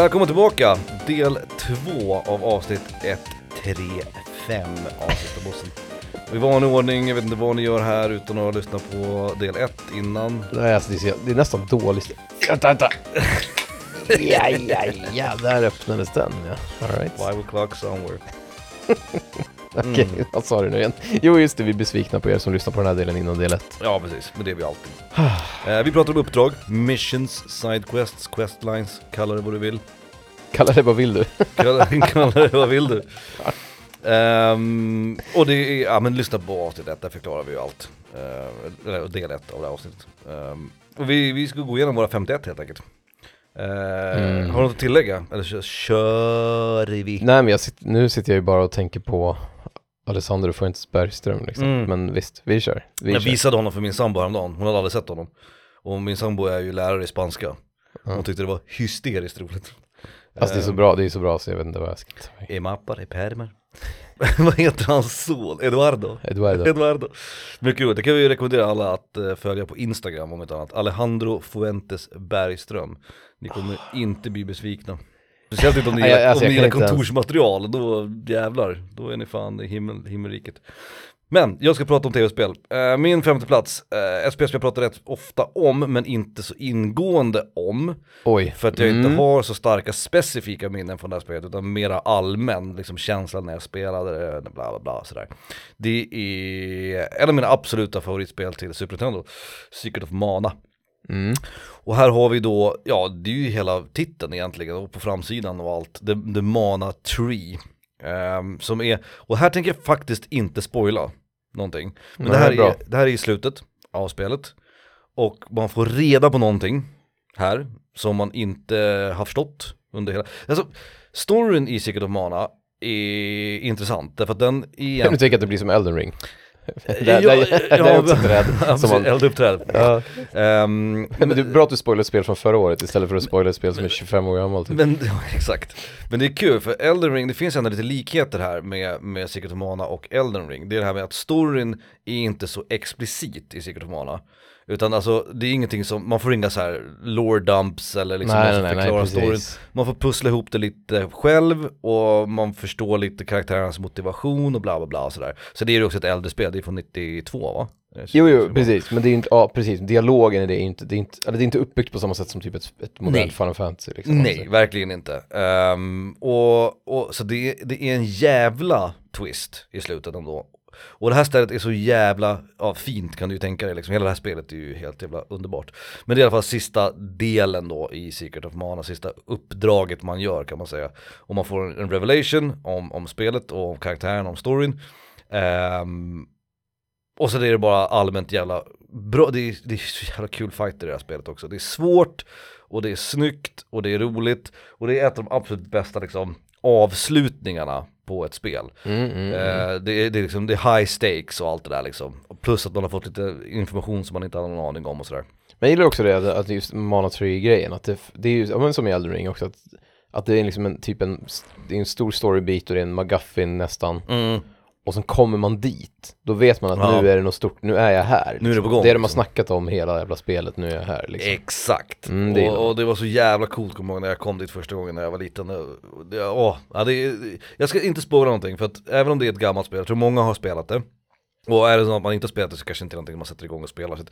Välkommen tillbaka! Del 2 av avsnitt 135 av Sista Bossen. I vanlig ordning, jag vet inte vad ni gör här utan att lyssna på del 1 innan. Nej, alltså det, är, det är nästan dåligt. Vänta, vänta. ja, ja, ja, där öppnades den ja. All right. Five o'clock somewhere. Okej, vad sa du nu igen? Jo, just det, vi är besvikna på er som lyssnar på den här delen innan del 1. Ja precis, men det är vi alltid. eh, vi pratar om uppdrag, missions, sidequests, questlines, kalla det vad du vill. Kalla det vad vill du? Kalla, kalla det vad vill du. Ehm, och det är, ja men lyssna på avsnitt 1, där förklarar vi ju allt. Uh, del 1 av det här avsnittet. Ehm, och vi, vi ska gå igenom våra 51 helt enkelt. Eh, Mm. Har du något att tillägga? Eller kö- kör vi? Nej, men sitter, nu sitter jag ju bara och tänker på Alessandro Fuentes Bergström liksom. Mm. Men visst, vi kör. Vi Jag kör. visade honom för min sambo häromdagen, hon hade aldrig sett honom. Och min sambo är ju lärare i spanska. Hon tyckte det var hysteriskt roligt. Alltså det är så bra, det är så bra så jag vet inte vad jag ska mig. I mappar, i. Vad heter hans son? Eduardo? Eduardo. Eduardo. Mycket roligt, det kan vi ju rekommendera alla att eh, följa på Instagram om inte annat. Alejandro Fuentes Bergström. Ni kommer inte bli besvikna. Speciellt inte om ni gillar, alltså, om ni jag kan gillar inte ens- kontorsmaterial, då jävlar, då är ni fan i himmel, himmelriket. Men jag ska prata om tv-spel. Eh, min femte plats, eh, ett spel som jag pratar rätt ofta om, men inte så ingående om. Oj. För att jag inte Mm. har så starka specifika minnen från det här spelet utan mera allmän liksom känslan när jag spelade det, bla bla bla sådär. Det är en av mina absoluta favoritspel till Super Nintendo, Secret of Mana. Mm. Och här har vi då, ja det är ju hela titeln egentligen och på framsidan och allt, The, the Mana Tree. Ehm, som är, och här tänker jag faktiskt inte spoila någonting. Men Nej, det, här bra. är, det här är i slutet av spelet. Och man får reda på någonting här som man inte har förstått under hela, alltså storyn i Secret of Mana är intressant därför att den är tänker jag att det blir som Elden Ring. Ja, där, där, där ja, som man, eld upp träd. ja. Nej, men det är bra att du spoilar ett spel från förra året istället för att spoila ett spel som är 25 år gammalt. Typ. Men, ja, exakt. Men det är kul för Elden Ring, det finns ändå lite likheter här med, med Secret of Mana och Elden Ring. Det är det här med att storyn är inte så explicit i Secret of Mana. Utan alltså det är ingenting som, man får inga så här lore dumps eller liksom nej, någon nej, nej, nej, storyn. Man får pussla ihop det lite själv och man förstår lite karaktärernas motivation och bla bla bla och sådär. Så det är ju också ett äldre spel, det är från 92 va? Jo, jo, precis. Men det är inte, ja precis, dialogen är det inte, det är inte, eller det är inte uppbyggt på samma sätt som typ ett, ett modernt. Final Fantasy liksom. Nej, verkligen inte. Ehm, och, och, så det, det är en jävla twist i slutet ändå. Och det här stället är så jävla ja, fint kan du ju tänka dig, liksom. hela det här spelet är ju helt jävla underbart. Men det är i alla fall sista delen då i Secret of Mana, sista uppdraget man gör kan man säga. Och man får en, en revelation om, om spelet och om karaktären, om storyn. Um, och så är det bara allmänt jävla bra, det är, det är så jävla kul fighter i det här spelet också. Det är svårt och det är snyggt och det är roligt och det är ett av de absolut bästa liksom avslutningarna på ett spel. Mm, mm, mm. Eh, det, är, det, är liksom, det är high stakes och allt det där liksom. Plus att man har fått lite information som man inte hade någon aning om och sådär. Men jag gillar också det, att- just Mana 3-grejen, att det, det är ju, ja, men som i Elden Ring också, att, att det är liksom en typ en, det är en stor storybit och det är en McGuffin nästan. Och sen kommer man dit, då vet man att Ja. nu är det något stort, nu är jag här. Nu är det på gång, Det är det man liksom. snackat om hela jävla spelet, nu är jag här liksom. Exakt, Mm, det och, och det var så jävla coolt kommer jag ihåg när jag kom dit första gången när jag var liten. Det, åh, ja, det, jag ska inte spoila någonting för att även om det är ett gammalt spel, jag tror många har spelat det. Och är det så att man inte har spelat det så kanske inte är någonting man sätter igång och spelar. Så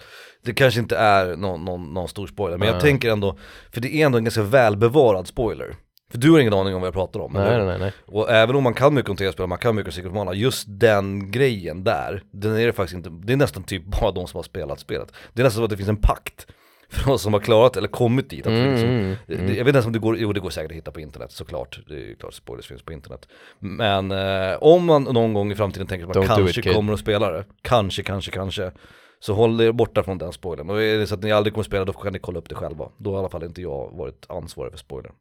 det kanske inte är någon, någon, någon stor spoiler, men jag Nej. tänker ändå, för det är ändå en ganska välbevarad spoiler. För du har ingen aning om vad jag pratar om. Nej, nej, nej. Och även om man kan mycket om tv-spel, man kan mycket om Secret Mana, just den grejen där, den är det faktiskt inte, det är nästan typ bara de som har spelat spelet. Det är nästan så att det finns en pakt för oss som har klarat eller kommit dit. Att Mm, liksom, mm, det- mm. det- Jag vet inte ens om det går, jo det går säkert att hitta på internet såklart, det är ju klart spoilers finns på internet. Men eh, om man någon gång i framtiden tänker att man Don't do kanske it, kommer att spela det, kanske, kanske, kanske, så håll er borta från den spoilern. Och är det så att ni aldrig kommer spela, då kan ni kolla upp det själva. Då har i alla fall inte jag varit ansvarig för spoilern.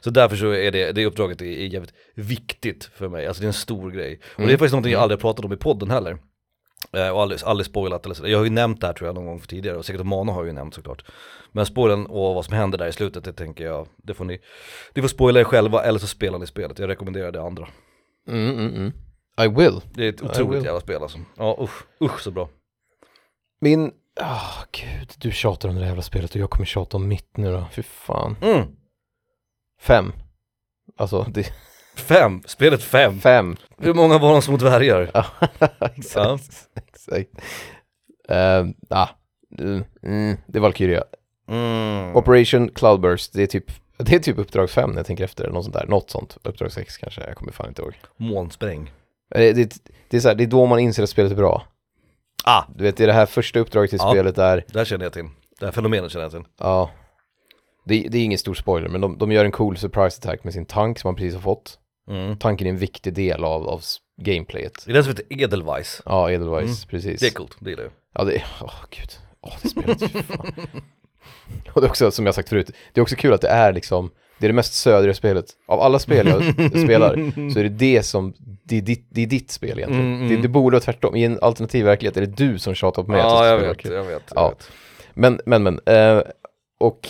Så därför så är det, det uppdraget är, är jävligt viktigt för mig, alltså det är en stor grej. Och det är Mm. faktiskt någonting jag aldrig har pratat om i podden heller. Eh, och aldrig, aldrig spoilat eller så. Jag har ju nämnt det här tror jag någon gång för tidigare och säkert Mana har ju nämnt såklart. Men spoilen och vad som händer där i slutet, det tänker jag, det får ni, ni får spoila er själva eller så spelar ni spelet. Jag rekommenderar det andra. Mm, mm, mm. I will. Det är ett otroligt jävla spel alltså. Ja usch, usch så bra. Min, ah gud, du tjatar om det jävla spelet och jag kommer tjata om mitt nu då, fy fan. Mm. Fem. Alltså, det, Fem, spelet fem. fem. Hur många var de små dvärgar? Ja, exakt. exakt. Uh, ah, mm, mm, det är Valkyria. Mm. Operation Cloudburst, det är typ det är typ uppdrag 5 när jag tänker efter, något sånt där, något sånt, uppdrag 6 kanske, jag kommer fan inte ihåg. Månspräng. Eh, Det, det, är så här, det är då man inser att spelet är bra. Ah, Du vet, är det här första uppdraget till Ja. spelet där, det här känner jag till. Det här fenomenet känner jag till. ja, det, det är ingen stor spoiler, men de, de gör en cool surprise attack med sin tank som man precis har fått. Mm. Tanken är en viktig del av, av gameplayet. Det är den som heter Edelweiss. Ja, Edelweiss, precis. Det är coolt, det gillar jag. Ja, det är, åh gud. Åh, det spelet, fan. Och det är också, som jag sagt förut, det är också kul att det är liksom, det är det mest södra spelet. Av alla spel jag spelar, så är det det som, det är ditt, det är ditt spel egentligen. Mm, mm. Det, det borde vara tvärtom, i en alternativ verklighet är det du som tjatar på mig att Ja, jag spela vet, jag vet. Jag Ja. vet. Men, men, men, eh, och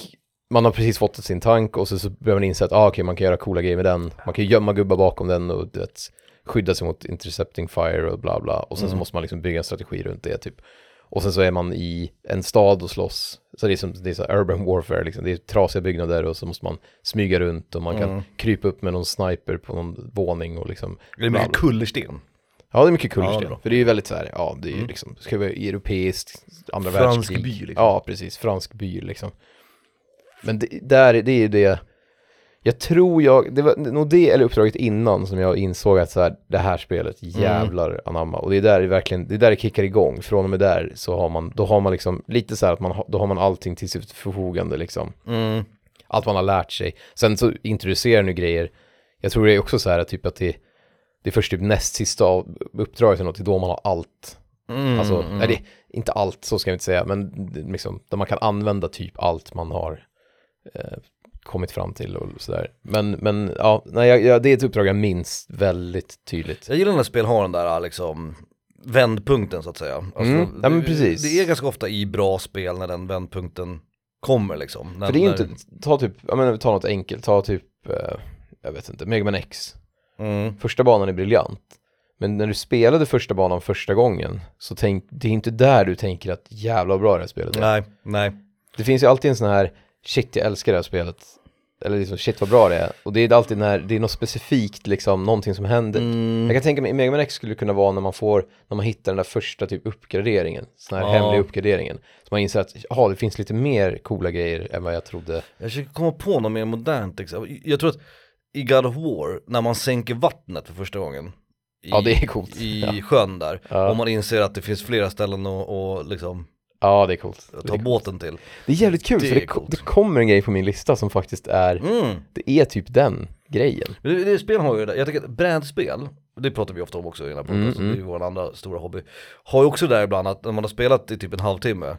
man har precis fått sin tank och så, så börjar man inse att ah, okej, man kan göra coola grejer med den. Man kan gömma gubbar bakom den och du vet, skydda sig mot intercepting fire och bla bla. Och sen så Mm. måste man liksom bygga en strategi runt det typ. Och sen så är man i en stad och slåss. Så det är som det är så urban warfare liksom. Det är trasiga byggnader och så måste man smyga runt och man kan Mm. krypa upp med någon sniper på någon våning och liksom. Det är mycket kullersten. Ja, det är mycket Ja, kullersten. bra. för det är ju väldigt så här, ja, det är ju Mm. liksom, ska vara europeiskt, andra Fransk världskrig. by, liksom. Ja, precis, fransk by liksom. Men det, där, det är ju det, jag tror jag, det var nog det eller uppdraget innan som jag insåg att så här, det här spelet Mm. jävlar anamma. Och det är där det verkligen, det är där det kickar igång. Från och med där så har man, då har man liksom lite så här att man, då har man allting till sitt förfogande liksom. Mm. Allt man har lärt sig. Sen så introducerar nu grejer, jag tror det är också så här typ att det, det är först typ näst sista av uppdraget eller något, det är då man har allt. Mm. Alltså, mm. nej, det, inte allt, så ska jag inte säga, men liksom, där man kan använda typ allt man har eh, kommit fram till och sådär. Men, men ja, nej, jag, jag, det är ett uppdrag jag minns väldigt tydligt. Jag gillar när spel har den där liksom vändpunkten så att säga. Alltså, Mm, ja, men precis. Det är ganska ofta i bra spel när den vändpunkten kommer liksom. När, För det är ju när- inte, ta typ, jag menar, ta något enkelt, ta typ, eh, jag vet inte, Mega Man X. Mm. Första banan är briljant. Men när du spelade första banan första gången, så tänk, det är inte där du tänker att jävla bra det här spelet är. Nej, nej. Det finns ju alltid en sån här, shit jag älskar det här spelet. Eller liksom shit vad bra det är. Och det är alltid när det är något specifikt liksom, någonting som händer. Mm. Jag kan tänka mig, Mega Man X skulle det kunna vara när man får, när man hittar den där första typ uppgraderingen. Sån här Ja. hemliga uppgraderingen. Så man inser att, ja det finns lite mer coola grejer än vad jag trodde. Jag försöker komma på något mer modernt exempel. Jag tror att i God of War, när man sänker vattnet för första gången i, Ja, det är coolt. i Ja. sjön där, Ja. och man inser att det finns flera ställen att och liksom Ja det är coolt. Det är, ta coolt. båten till. det är jävligt kul Det för det, coolt. det kommer en grej på min lista som faktiskt är, Mm. det är typ den grejen. Det, det spel har ju det, jag tycker att brädspel, det pratar vi ofta om också i den här podden, Mm, så det är mm. ju vår andra stora hobby. Har ju också där ibland att när man har spelat i typ en halvtimme,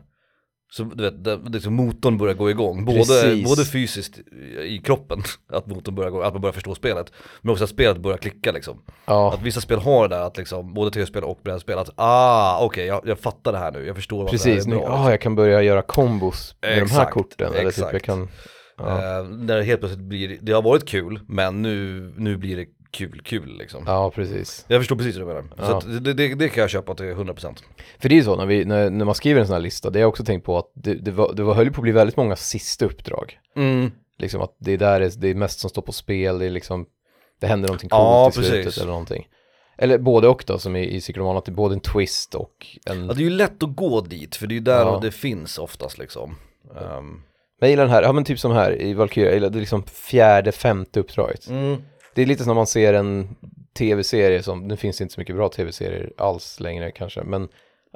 så du vet, det, liksom motorn börjar gå igång, både, Precis. både fysiskt i kroppen, att motorn börjar gå, att man börjar förstå spelet, men också att spelet börjar klicka liksom. Ja, Att vissa spel har det där att liksom, både tv-spel och brädspel, att ah, okej jag, jag fattar det här nu, jag förstår vad precis. det här Nu, är bra. ah, jag kan börja göra kombos med de här Exakt, korten. Eller typ exakt. jag kan, ja. Eh, när det helt plötsligt blir, det har varit kul, men nu, nu blir det kul, kul liksom. ja precis. Jag förstår precis vad du menar. Så Ja. att det, det, det kan jag köpa till 100%. För det är ju så, när, vi, när, när man skriver en sån här lista, det har jag också tänkt på att det, det, var, det var, höll på att bli väldigt många sista uppdrag. Mm. Liksom att det är där det, det är mest som står på spel, det är liksom, det händer någonting Ja, coolt i slutet precis. eller någonting. Eller både och då, som i, i Mana, att det är både en twist och en... Ja, det är ju lätt att gå dit, för det är ju där Ja. det finns oftast liksom. Ehm, Men jag gillar den här, ja men typ som här i Valkyria, jag gillar det är liksom fjärde, femte uppdraget. mm. Det är lite som när man ser en tv-serie som, nu finns det inte så mycket bra tv-serier alls längre kanske, men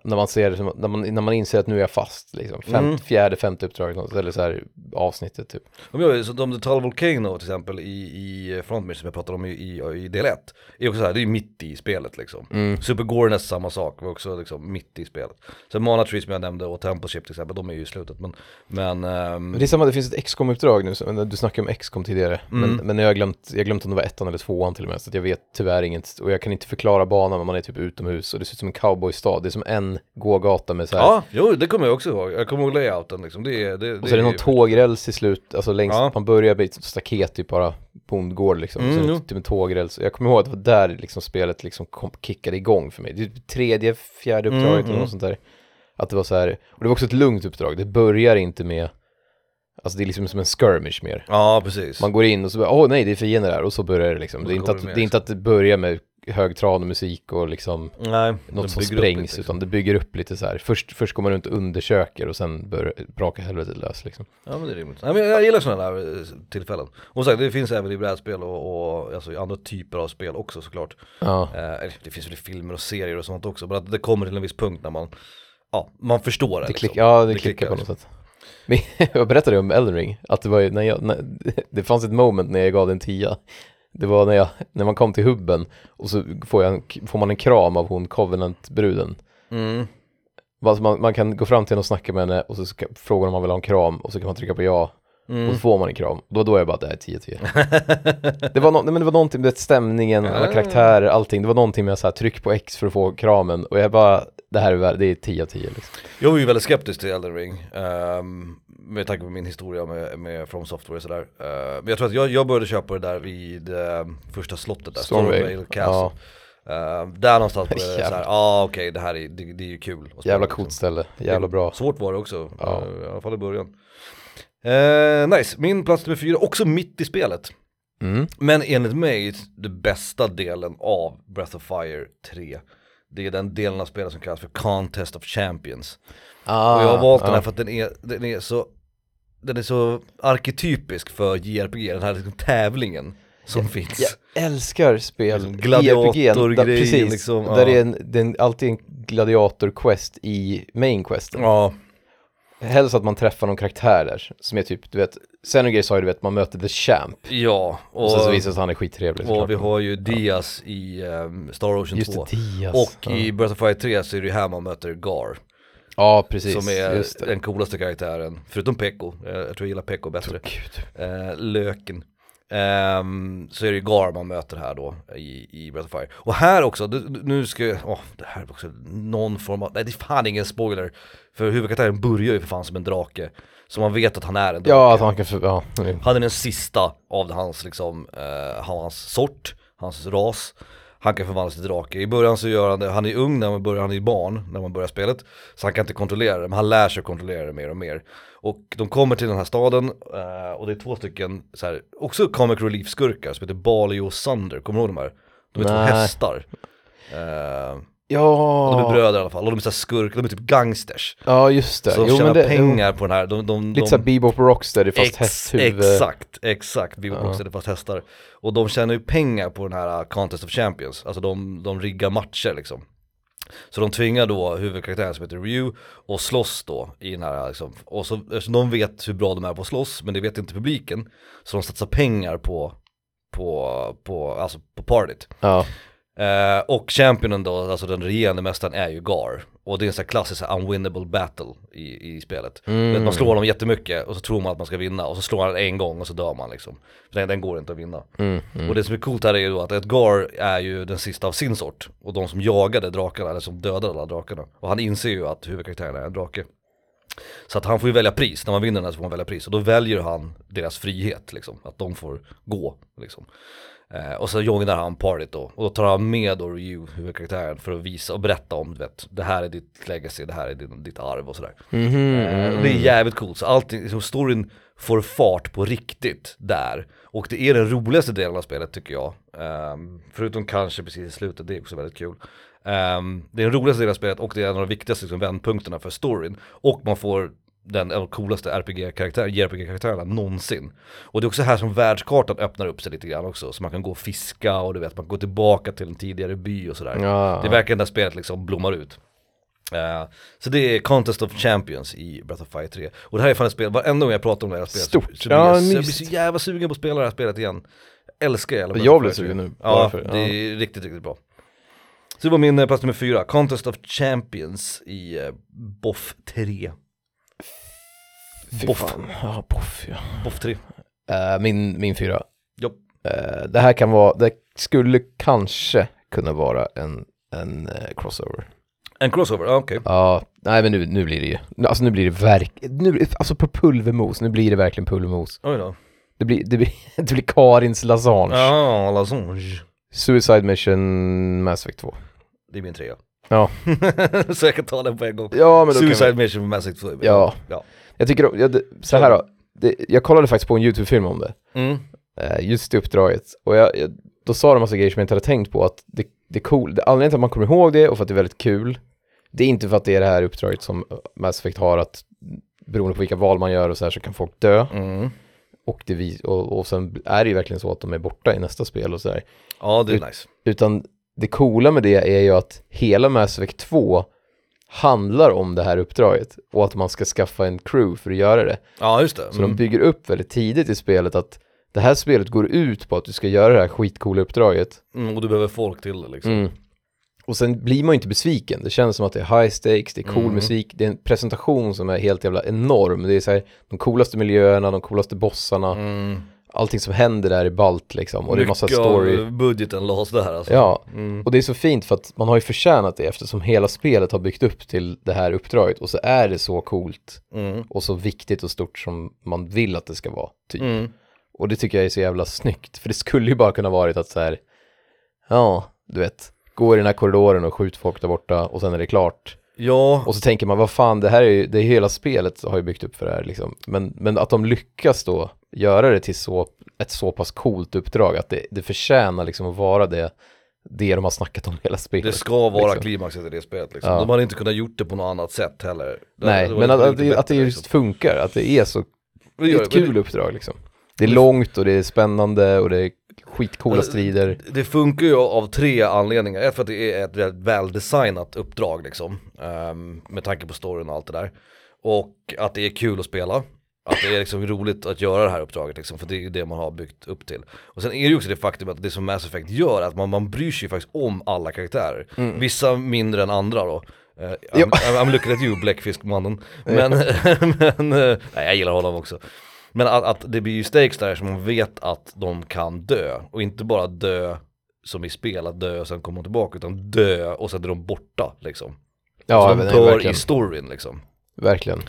när man ser det när man, när man inser att nu är jag fast liksom, Fem, Mm. fjärde, femte uppdraget, eller så här avsnittet typ. Gör ju, så de The Tull Volcano till exempel i, i Frontmission som jag pratade om i, i, i del 1, är också så här, det är mitt i spelet liksom. Mm. Super nästan samma sak, var också liksom mitt i spelet. Sen Mana Tree som jag nämnde och Temple Ship till exempel, de är ju i slutet men, men, Men det är samma, det finns ett XCOM-uppdrag nu, så- du snackade om XCOM tidigare, Mm. men, men jag har glömt, jag glömt om det var ettan eller tvåan till och med, så jag vet tyvärr inget, och jag kan inte förklara banan, men man är typ utomhus, och det ser ut som en cowboystad, det är som en gågata med så här, ja, jo det kommer jag också ihåg, jag kommer ihåg layouten liksom, det är, det, och så är det någon tågräls i slut, alltså längst, Ja. man börjar med ett staket typ bara, bondgård liksom, Mm, så det jo. typ en tågräls, jag kommer ihåg att det var där liksom spelet liksom kom, kickade igång för mig, det är typ tredje, fjärde uppdraget Mm, eller mm. något sånt där, att det var så här, och det var också ett lugnt uppdrag, det börjar inte med Alltså det är liksom som en skirmish mer. Ja, precis. Man går in och så bara, åh nej det är fiender där och så börjar det liksom. Det är, inte att, det med, det är inte att det börjar med högtradig musik och liksom Nej, något som sprängs lite, liksom. utan det bygger upp lite så här. Först, först går man runt och undersöker och sen börjar braka helvetet lös liksom. Ja men det är rimligt. Nej, men jag gillar sådana där eh, tillfällen. Och sagt, det finns även i brädspel och, och alltså, andra typer av spel också såklart. Ja, Eh, det finns väl i filmer och serier och sånt också, men att det kommer till en viss punkt när man, ja, man förstår det. det, liksom. klick, ja, det, Det klickar klickar, på något sätt. Men jag berättade om Elden Ring, att det var ju när jag, när, det fanns ett moment när jag gav den tia. Det var när, jag, när man kom till hubben och så får, jag en, får man en kram av hon Covenant-bruden. Mm. Alltså man, man kan gå fram till henne och snacka med henne och så ska, fråga om man vill ha en kram och så kan man trycka på ja Mm. och så får man en kram. Då, då är jag bara, det här är 10-10. det, var no, nej, men det var någonting med stämningen, alla Ja. karaktärer, allting. Det var någonting med så här, tryck på X för att få kramen och jag bara, det här är, det är 10 10 liksom. Jag var ju väldigt skeptisk till Elden Ring, ehm, med tanke på min historia med, med From Software och sådär. Eh, men jag tror att jag, jag började köpa det där vid eh, första slottet där, Stormvale. Castle. Ja, Eh, där någonstans började Jävlar. såhär, ja ah, okej det här är, det, det är ju kul. jävla liksom. coolt ställe, jävla bra. Svårt var det också, Ja. eh, i alla fall i början. Eh, nice, min plats nummer fyra, också mitt i spelet. Mm. Men enligt mig, den bästa delen av Breath of Fire 3 Det är den delen av spelet som kallas för Contest of Champions Ah, Och jag har valt den här för att den är, den är så Den är så arketypisk för JRPG, den här liksom tävlingen som finns. Jag älskar spel, gladiatorgrejen, där- precis, liksom, där ja. är en, det är en, alltid en gladiator-quest i main questen. Ja, Helst att man träffar någon karaktär där, som är typ, du vet, Xenogear sa ju du vet, man möter the champ, ja och, och, sen så visar det sig att han är skittrevlig och vi har ju Diaz i ehm, Star Ocean Just 2 det, Diaz. Och ja. i Breath of Fire 3 så är det ju här man möter Gar Ja, precis. Som är den coolaste karaktären, förutom Pekko, Eh, jag tror jag gillar Pekko bättre. Gud. eh, Löken. Ehm, Så är det ju Gar man möter här då i, i Breath of Fire. Och här också, nu ska jag, åh det här är också någon form av, nej det är fan ingen spoiler. För huvudkaraktären börjar ju för fan som en drake. Så man vet att han är en drake. Ja, att han kan, ja. Han är den sista av hans liksom, eh, hans sort, hans ras Han kan förvandlas till drake. I början så gör han det, han är ung när man börjar, han är barn när man börjar spelet Så han kan inte kontrollera det, men han lär sig kontrollera det mer och mer Och de kommer till den här staden eh, och det är två stycken så här, också comic relief skurkar som heter Bali och Sunder, kommer du ihåg de här? De är två Nej. hästar eh, Ja, De är bröder i alla fall, och de är så skurk, de är typ gangsters. Ja just det. Så de Jo, tjänar det, pengar på den här, de, de, Lite de, såhär Bebop Rocksteady fast Ex- hästhuvud. Exakt, exakt, Bebop Ja. Rocksteady fast hästar. Och de tjänar ju pengar på den här uh, Contest of Champions, alltså de, de riggar matcher liksom. Så de tvingar då huvudkaraktären som heter Ryu och slåss då i den här liksom, och så, eftersom de vet hur bra de är på att slåss, men det vet inte publiken Så de satsar pengar på, på, på, alltså på partyt. Ja, Eh, och championen då, alltså den regerande mästaren är ju Gar. Och det är en sån här klassisk här, unwinnable battle i, i spelet. Mm. Vet, Man slår honom jättemycket och så tror man att man ska vinna och så slår han en gång och så dör man liksom. För den, den går inte att vinna. Mm, mm. Och det som är coolt här är ju då att Edgar är ju den sista av sin sort. Och de som jagade drakarna, eller som dödade alla drakarna. Och han inser ju att huvudkaraktären är en drake. Så att han får ju välja pris, när man vinner den här så får man välja pris. Och då väljer han deras frihet liksom, att de får gå liksom eh, Och så joinar han partyt då, och då tar han med då Ryu, huvudkaraktären, för att visa och berätta om, du vet Det här är ditt legacy, det här är din, ditt arv och sådär. Mhm, Eh, mm. och det är jävligt coolt, så allting, liksom storyn får fart på riktigt där. Och det är den roligaste delen av spelet tycker jag. Ehm, Förutom kanske precis i slutet, det är också väldigt kul. Ehm, Det är den roligaste delen av spelet och det är en av de viktigaste liksom, vändpunkterna för storyn. Och man får den en av de coolaste RPG-karaktärer, JRPG-karaktärerna någonsin. Och det är också här som världskartan öppnar upp sig lite grann också Så man kan gå och fiska och du vet, man kan gå tillbaka till en tidigare by och sådär. Ja. Det är verkligen där spelet liksom blommar ut. Eh, så det är Contest of Champions i Breath of Fire 3 Och det här är fan ett spel, varenda gång jag pratar om det här spelet Stort. så, så blir Ja, jag, så, jag blir så jävla sugen på att spela det här spelet igen. Jag älskar jävla Jag Breath 3. sugen nu, Ja, för- det är riktigt, riktigt bra. Så det var min eh, plats nummer fyra, Contest of Champions i uh, BOF 3 Fy Boff. Ja, boff ja. BOF 3 Eh, min, min fyra. Jopp. Eh, det här kan vara, det skulle kanske kunna vara en, en eh, crossover. En crossover, ja okej Ja, nej men nu, nu blir det ju, nu- alltså nu blir det verk, nu, alltså på pulvermos, nu blir det verkligen pulvermos. Oj då Det blir, det blir, det blir Karins lasagne. Ja, Lasange Suicide Mission Mass Effect 2. Det är min trea Ja. Så jag kan ta den på en gång Ja men då kan Suicide vi, Mission Mass Effect 2 Ja. ja. Jag tycker, om- ja, det, så här då. det, jag kollade faktiskt på en YouTube-film om det, Mm. eh, just det uppdraget. Och jag, jag, då sa de massa grejer som jag inte hade tänkt på, att det, det är cool. Det, anledningen till att man kommer ihåg det och för att det är väldigt kul, det är inte för att det är det här uppdraget som Mass Effect har, att beroende på vilka val man gör och så här så kan folk dö. Mm. Och, det och, och sen är det ju verkligen så att de är borta i nästa spel och så där. Ja, det är nice. Utan det coola med det är ju att hela Mass Effect 2 handlar om det här uppdraget och att man ska skaffa en crew för att göra det. Ja, just det. Så de bygger upp väldigt tidigt i spelet att det här spelet går ut på att du ska göra det här skitcoola uppdraget. Mm, och du behöver folk till det liksom. Mm. Och sen blir man ju inte besviken. Det känns som att det är high stakes, det är cool Mm. musik, det är en presentation som är helt jävla enorm. Det är så här, de coolaste miljöerna, de coolaste bossarna, Mm. Allting som händer där är ballt liksom. Och det är massa story. av budgeten lades där alltså. Ja, Mm. och det är så fint för att man har ju förtjänat det eftersom hela spelet har byggt upp till det här uppdraget och så är det så coolt Mm. och så viktigt och stort som man vill att det ska vara, typ. Mm. Och det tycker jag är så jävla snyggt, för det skulle ju bara kunna varit att så här, ja, du vet, gå i den här korridoren och skjut folk där borta och sen är det klart. Ja, Och så tänker man, vad fan, det här är ju, det är hela spelet har ju byggt upp för det här liksom. Men, men att de lyckas då göra det till så, ett så pass coolt uppdrag, att det, det förtjänar liksom att vara det, det de har snackat om hela spelet. det ska vara liksom. klimaxet i det spelet liksom. Ja. De hade inte kunnat gjort det på något annat sätt heller. Det- Nej, det men att, att, det, att det bättre, just liksom. funkar, att det är så, det Det är ett det, kul uppdrag liksom. Det är långt och det är spännande och det är skitcoola Ja, strider. Det funkar ju av tre anledningar. Ett för att det är ett väldigt väldesignat uppdrag liksom. ehm, med tanke på storyn och allt det där. Och att det är kul att spela. Att det är liksom roligt att göra det här uppdraget liksom, för det är det man har byggt upp till. Och sen är det också det faktum att det som Mass Effect gör, att man, man bryr sig faktiskt om alla karaktärer. Vissa mindre än andra då. Eh, I'm, I'm, looking at you Bläckfiskmannen. Men, men eh, nej, jag gillar honom också. Men att, att det blir ju stakes där som man vet att de kan dö. Och inte bara dö som i spel, att dö och sen komma tillbaka, utan dö och sen är de borta liksom. Ja, så de dör i storyn liksom. Verkligen.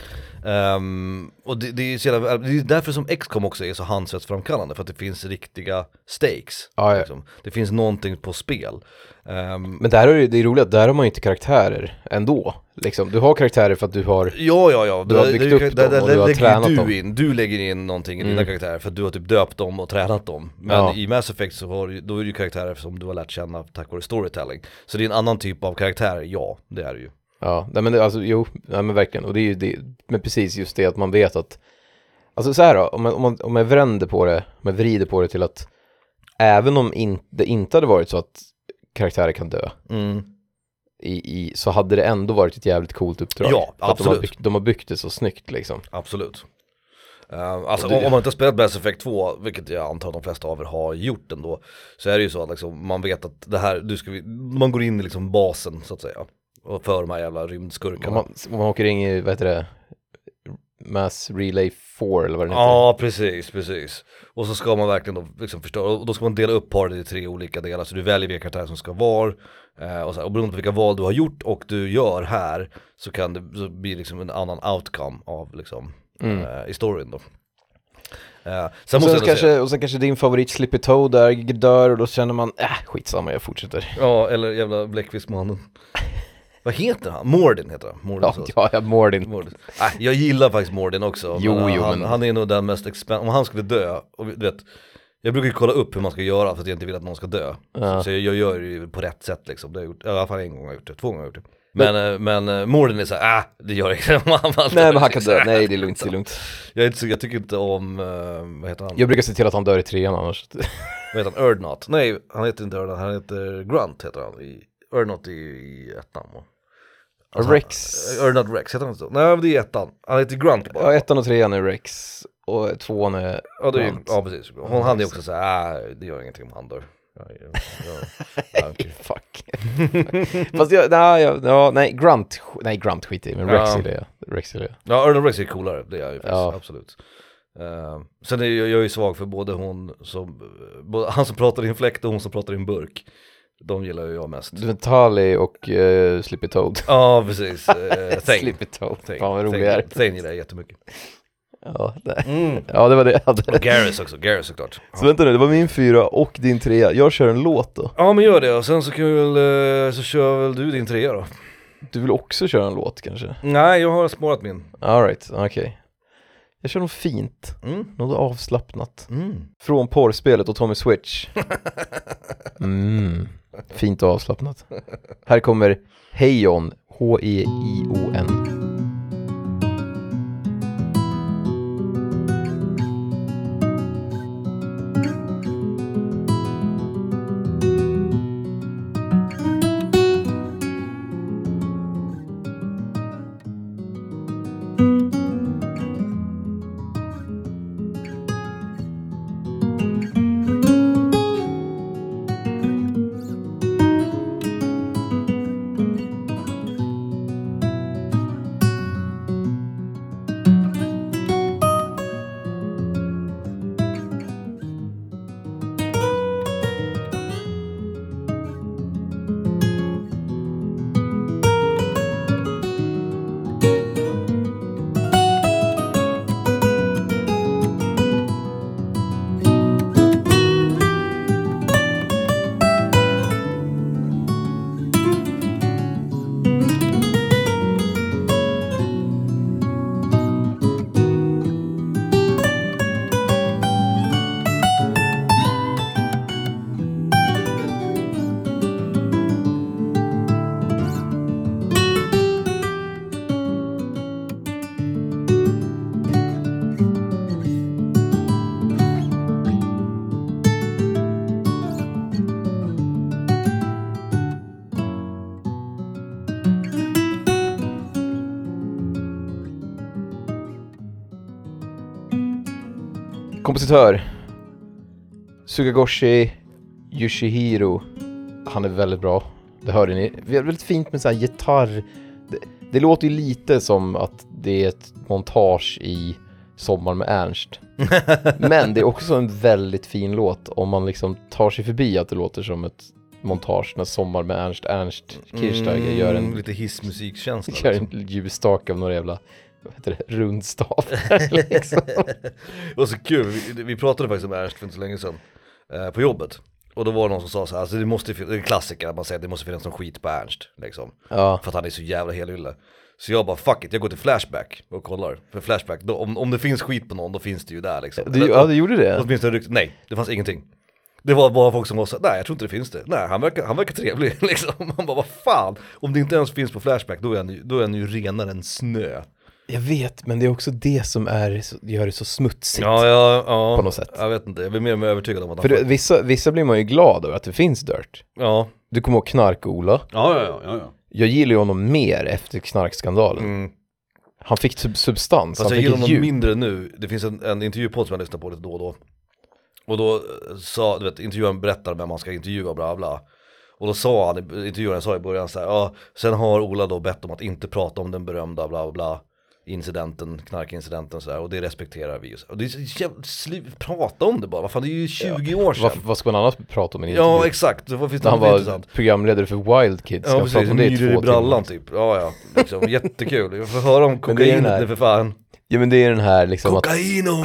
Ehm, och det, det, är så jävla, det är därför som XCOM också är så handsvetsframkallande, för att det finns riktiga stakes. Ja, ja. Liksom. Det finns någonting på spel. Ehm, Men där är det, är roligt där har man ju inte karaktärer ändå. Liksom. Du har karaktärer för att du har, Ja, ja, ja. Du har byggt upp dem och du har lägger tränat du dem. in, du lägger in någonting i dina Mm. karaktärer för att du har typ döpt dem och tränat dem. Men Ja. i Mass Effect så har du, då är det ju karaktärer som du har lärt känna tack vare storytelling. Så det är en annan typ av karaktär, ja, det är det ju. Ja, nej men det, alltså jo, nej men verkligen. Och det är ju det, men precis just det att man vet att, alltså så här då, om man, om man, om man vänder på det, om man vrider på det till att även om in, det inte hade varit så att karaktärer kan dö, Mm. i, i, så hade det ändå varit ett jävligt coolt uppdrag. Ja, att de har, absolut. byggt, de har byggt det så snyggt liksom. Absolut. Uh, alltså det- om man inte har spelat Mass Effect 2, vilket jag antar de flesta av er har gjort ändå, så är det ju så att liksom, man vet att det här, du ska, man går in i liksom basen så att säga. Och för de här jävla rymdskurkarna. man, man åker in i, vad heter det, Mass Relay 4 eller vad det heter. Ja precis, precis. Och så ska man verkligen då liksom förstå, och då ska man dela upp paret i tre olika delar, så du väljer vilka karaktärer som ska vara, eh, och, så, här, och beroende på vilka val du har gjort och du gör här, så kan det så blir liksom en annan outcome av liksom, eh, i storyn då. Eh, sen Och måste sen, kanske, säga, och sen kanske din favorit Slippy Toe där dör och då känner man, äh, skitsamma jag fortsätter. ja eller jävla bläckfiskmannen. Vad heter han? Mordin heter han. Mordin Ja, ja, ja Mordin. Mordin. Äh, jag gillar faktiskt Mordin också. Jo, men jo, han, men- han är nog den mest expen- om han skulle dö, och du vet, jag brukar ju kolla upp hur man ska göra för att jag inte vill att någon ska dö. Ja. Så, så jag, jag gör det ju på rätt sätt liksom, det har jag gjort, i alla fall en gång har jag gjort det, två gånger har jag gjort det. Men, men, men eh, Mordin är såhär, äh, det gör inget Nej men han kan dö, nej det är lugnt, det är lugnt. Jag, är inte jag tycker inte om, eh, vad heter han? Jag brukar se till att han dör i trean annars. Vad heter han? Erdnot? Nej, han heter inte Erdnot, han heter Grunt heter han. I, Erdnot i, i ettan. va? Alltså, Rex. Erdnot Rex, heter han inte så? Nej men det är ettan. Han heter Grunt bara. Ja, ettan och trean är Rex och tvåan är Ja, det är, Grunt. ja precis. Hon, han är också såhär, äh, det gör ingenting om han dör. Ja, ja, ja, ja, okej. Fuck. Fast jag, nej, jag, ja, nej, Grunt, nej Grunt skit i, men Rex Ja. gillar jag. Rex gillar jag. ja Erdnot Rex är coolare, det är jag ju faktiskt, Ja. absolut. Uh, sen är jag, jag är ju svag för både hon som, både han som pratar i en fläkt och hon som pratar i en burk. De gillar ju jag mest. Tali och uh, Slippy Toad. Ja precis, uh. Slippy Toad, fan vad rolig är. Thane gillar jag jättemycket. Ja, det, Mm. ja, det var det jag hade. Och Garrus också, Garrus såklart. Så vänta nu, det var min fyra och din trea. Jag kör en låt då. Ja men gör det och sen så kan vi väl, eh, så kör väl du din trea då? Du vill också köra en låt kanske? Nej jag har spårat min. Alright, okej. Jag kör något fint, Mm. något avslappnat. Mm. Från porrspelet och Tommy Switch. Mm. Fint och avslappnat. Här kommer Heion, H-E-I-O-N. Kompositör Sugagoshi Yoshihiro. Han är väldigt bra. Det hörde ni. Det är väldigt fint med så här gitarr. Det, det låter ju lite som att det är ett montage i Sommar med Ernst. Men det är också en väldigt fin låt. Om man liksom tar sig förbi att det låter som ett montage när Sommar med Ernst Ernst Kirchsteiger gör en Mm, Lite hissmusikkänsla Gör liksom. en ljusstake av några jävla, vad heter det, rundstav liksom. Det var så kul, vi, vi pratade faktiskt om Ernst för inte så länge sedan eh, På jobbet. Och då var det någon som sa så här, alltså det måste det är en klassiker att man säger att det måste finnas någon skit på Ernst liksom. Ja, För att han är så jävla helylle. Så jag bara fuck it, jag går till Flashback och kollar. För Flashback, då, om, om det finns skit på någon då finns det ju där liksom. Du, ja du gjorde det? Åtminstone rykte, nej det fanns ingenting. Det var bara folk som var så nej jag tror inte det finns det. Nej han verkar, han verkar trevlig liksom. Man bara vad fan? Om det inte ens finns på Flashback då är han då är han ju renare än snö Jag vet, men det är också det som är, gör det så smutsigt. Ja, ja, ja. På något sätt. Jag vet inte, jag blir mer och mer övertygad om att För det, vissa, vissa blir man ju glad över att det finns Dirt. Ja, Du kommer ihåg Knark-Ola? Ja, ja, ja, ja, ja. Jag gillar ju honom mer efter knarkskandalen. mm. Han fick sub substans, fast han jag fick gillar honom djup. mindre nu Det finns en, en intervjupodd som jag lyssnar på lite då och då Och då eh, sa, du vet, intervjuaren berättar vem man ska intervjua bla bla Och då sa han, intervjuaren sa i början så här, ja Sen har Ola då bett om att inte prata om den berömda bla bla bla Incidenten, knarkincidenten så här, och det respekterar vi Och det är jävla, prata om det bara, vad fan det är ju 20 år sedan Vad, vad ska man annars prata om en Ja exakt, vad finns det Han var intressant? programledare för Wild Kids, Ja precis, prata om det i myror i två brallan timmar. typ, ja ja, liksom, jättekul, jag får höra om kokainet nu för fan Ja men det är den här liksom att... Kokainom!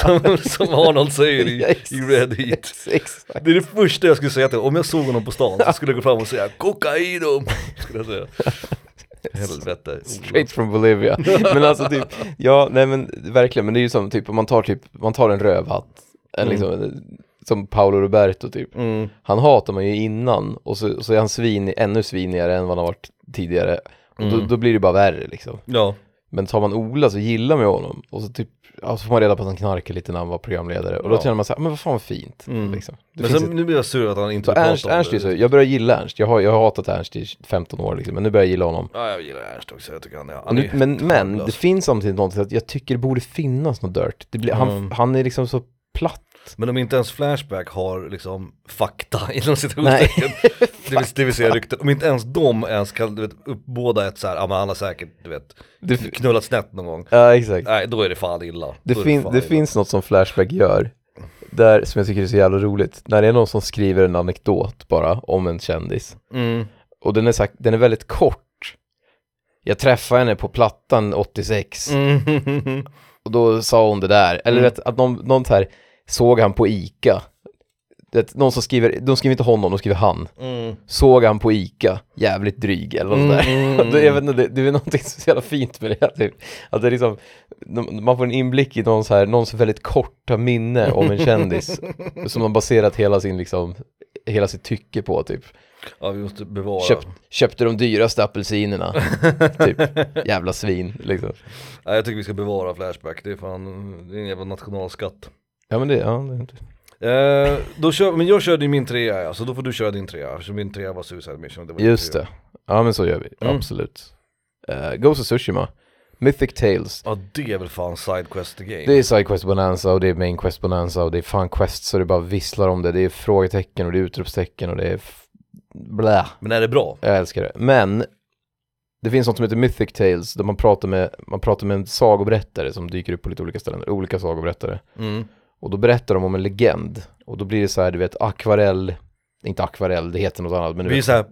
som, som Arnold säger i, Yes. i Red Heat Exakt. Det är det första jag skulle säga till om jag såg honom på stan så skulle jag gå fram och säga kokainom! Skulle jag säga Helvete Straight from Bolivia. men alltså typ, ja nej men verkligen, men det är ju som typ om man tar typ, man tar en rövhatt, en liksom, som Paolo Roberto typ. mm. Han hatar man ju innan och så, så är han svin, ännu svinigare än vad han har varit tidigare. Och då, Mm. då blir det bara värre liksom. Ja, Men tar man Ola så gillar man ju honom. Och så typ, ja, så får man reda på att han knarkade lite när han var programledare. Och då Ja. känner man så här, men vad fan vad fint. Mm. Liksom. Men sen, ett, nu blir jag sur att han inte vill Ernst, prata om Ernst det så, jag börjar gilla Ernst. Jag har, jag har hatat Ernst i 15 år liksom, men nu börjar jag gilla honom. Ja jag gillar Ernst också, jag tycker han Och han nu, men, men det finns samtidigt någonting att jag tycker det borde finnas något dirt. Det blir, han, Mm. han är liksom så platt. Men om inte ens Flashback har liksom fakta inom citationstecken det, vill, det vill säga rykten, om inte ens de ens kan du vet, uppbåda ett så här, ja men han har säkert du vet Det, knullat snett någon gång ja exakt. Nej då är det fan illa Det, fin, fan det illa. finns något som Flashback gör där, som jag tycker är så jävla roligt. När det är någon som skriver en anekdot bara om en kändis. mm. Och den är, sagt, den är väldigt kort. Jag träffade henne på Plattan 86 Mm. och då sa hon det där. Eller Mm. vet, att någon, någon så här såg han på ICA. Det, någon som skriver, de skriver inte honom, de skriver han. Mm. Såg han på Ica, jävligt dryg eller något sådär. mm, det, jag vet inte, det, det är någonting så jävla fint med det. Det, att det är liksom, man får en inblick i någons, här, någons väldigt korta minne om en kändis. som har baserat hela sin liksom, hela sitt tycke på typ. Ja vi måste bevara. Köpt, köpte de dyraste apelsinerna, typ. Jävla svin liksom. Ja, jag tycker vi ska bevara Flashback, det är fan, det är en jävla nationalskatt. Ja men det, ja, det är inte... Eh, då kör, men jag körde min trea ja, så då får du köra din trea, eftersom min trea var Suicide Mission. Det var din Just trea. det. Ja men så gör vi, Mm. absolut. Uh, Ghost of Tsushima, Mythic Tales. Ja det är väl fan Sidequest the game. Det är Sidequest Bonanza och det är Main Quest Bonanza och det är fan Quest så det bara visslar om det. Det är frågetecken och det är utropstecken och det är f- blä. Men är det bra? Jag älskar det. Men det finns något som heter Mythic Tales där man pratar med, man pratar med en sagoberättare som dyker upp på lite olika ställen, olika sagoberättare. Mm. Och då berättar de om en legend och då blir det så här, du vet, akvarell, inte akvarell, det heter något annat men Det blir vet. såhär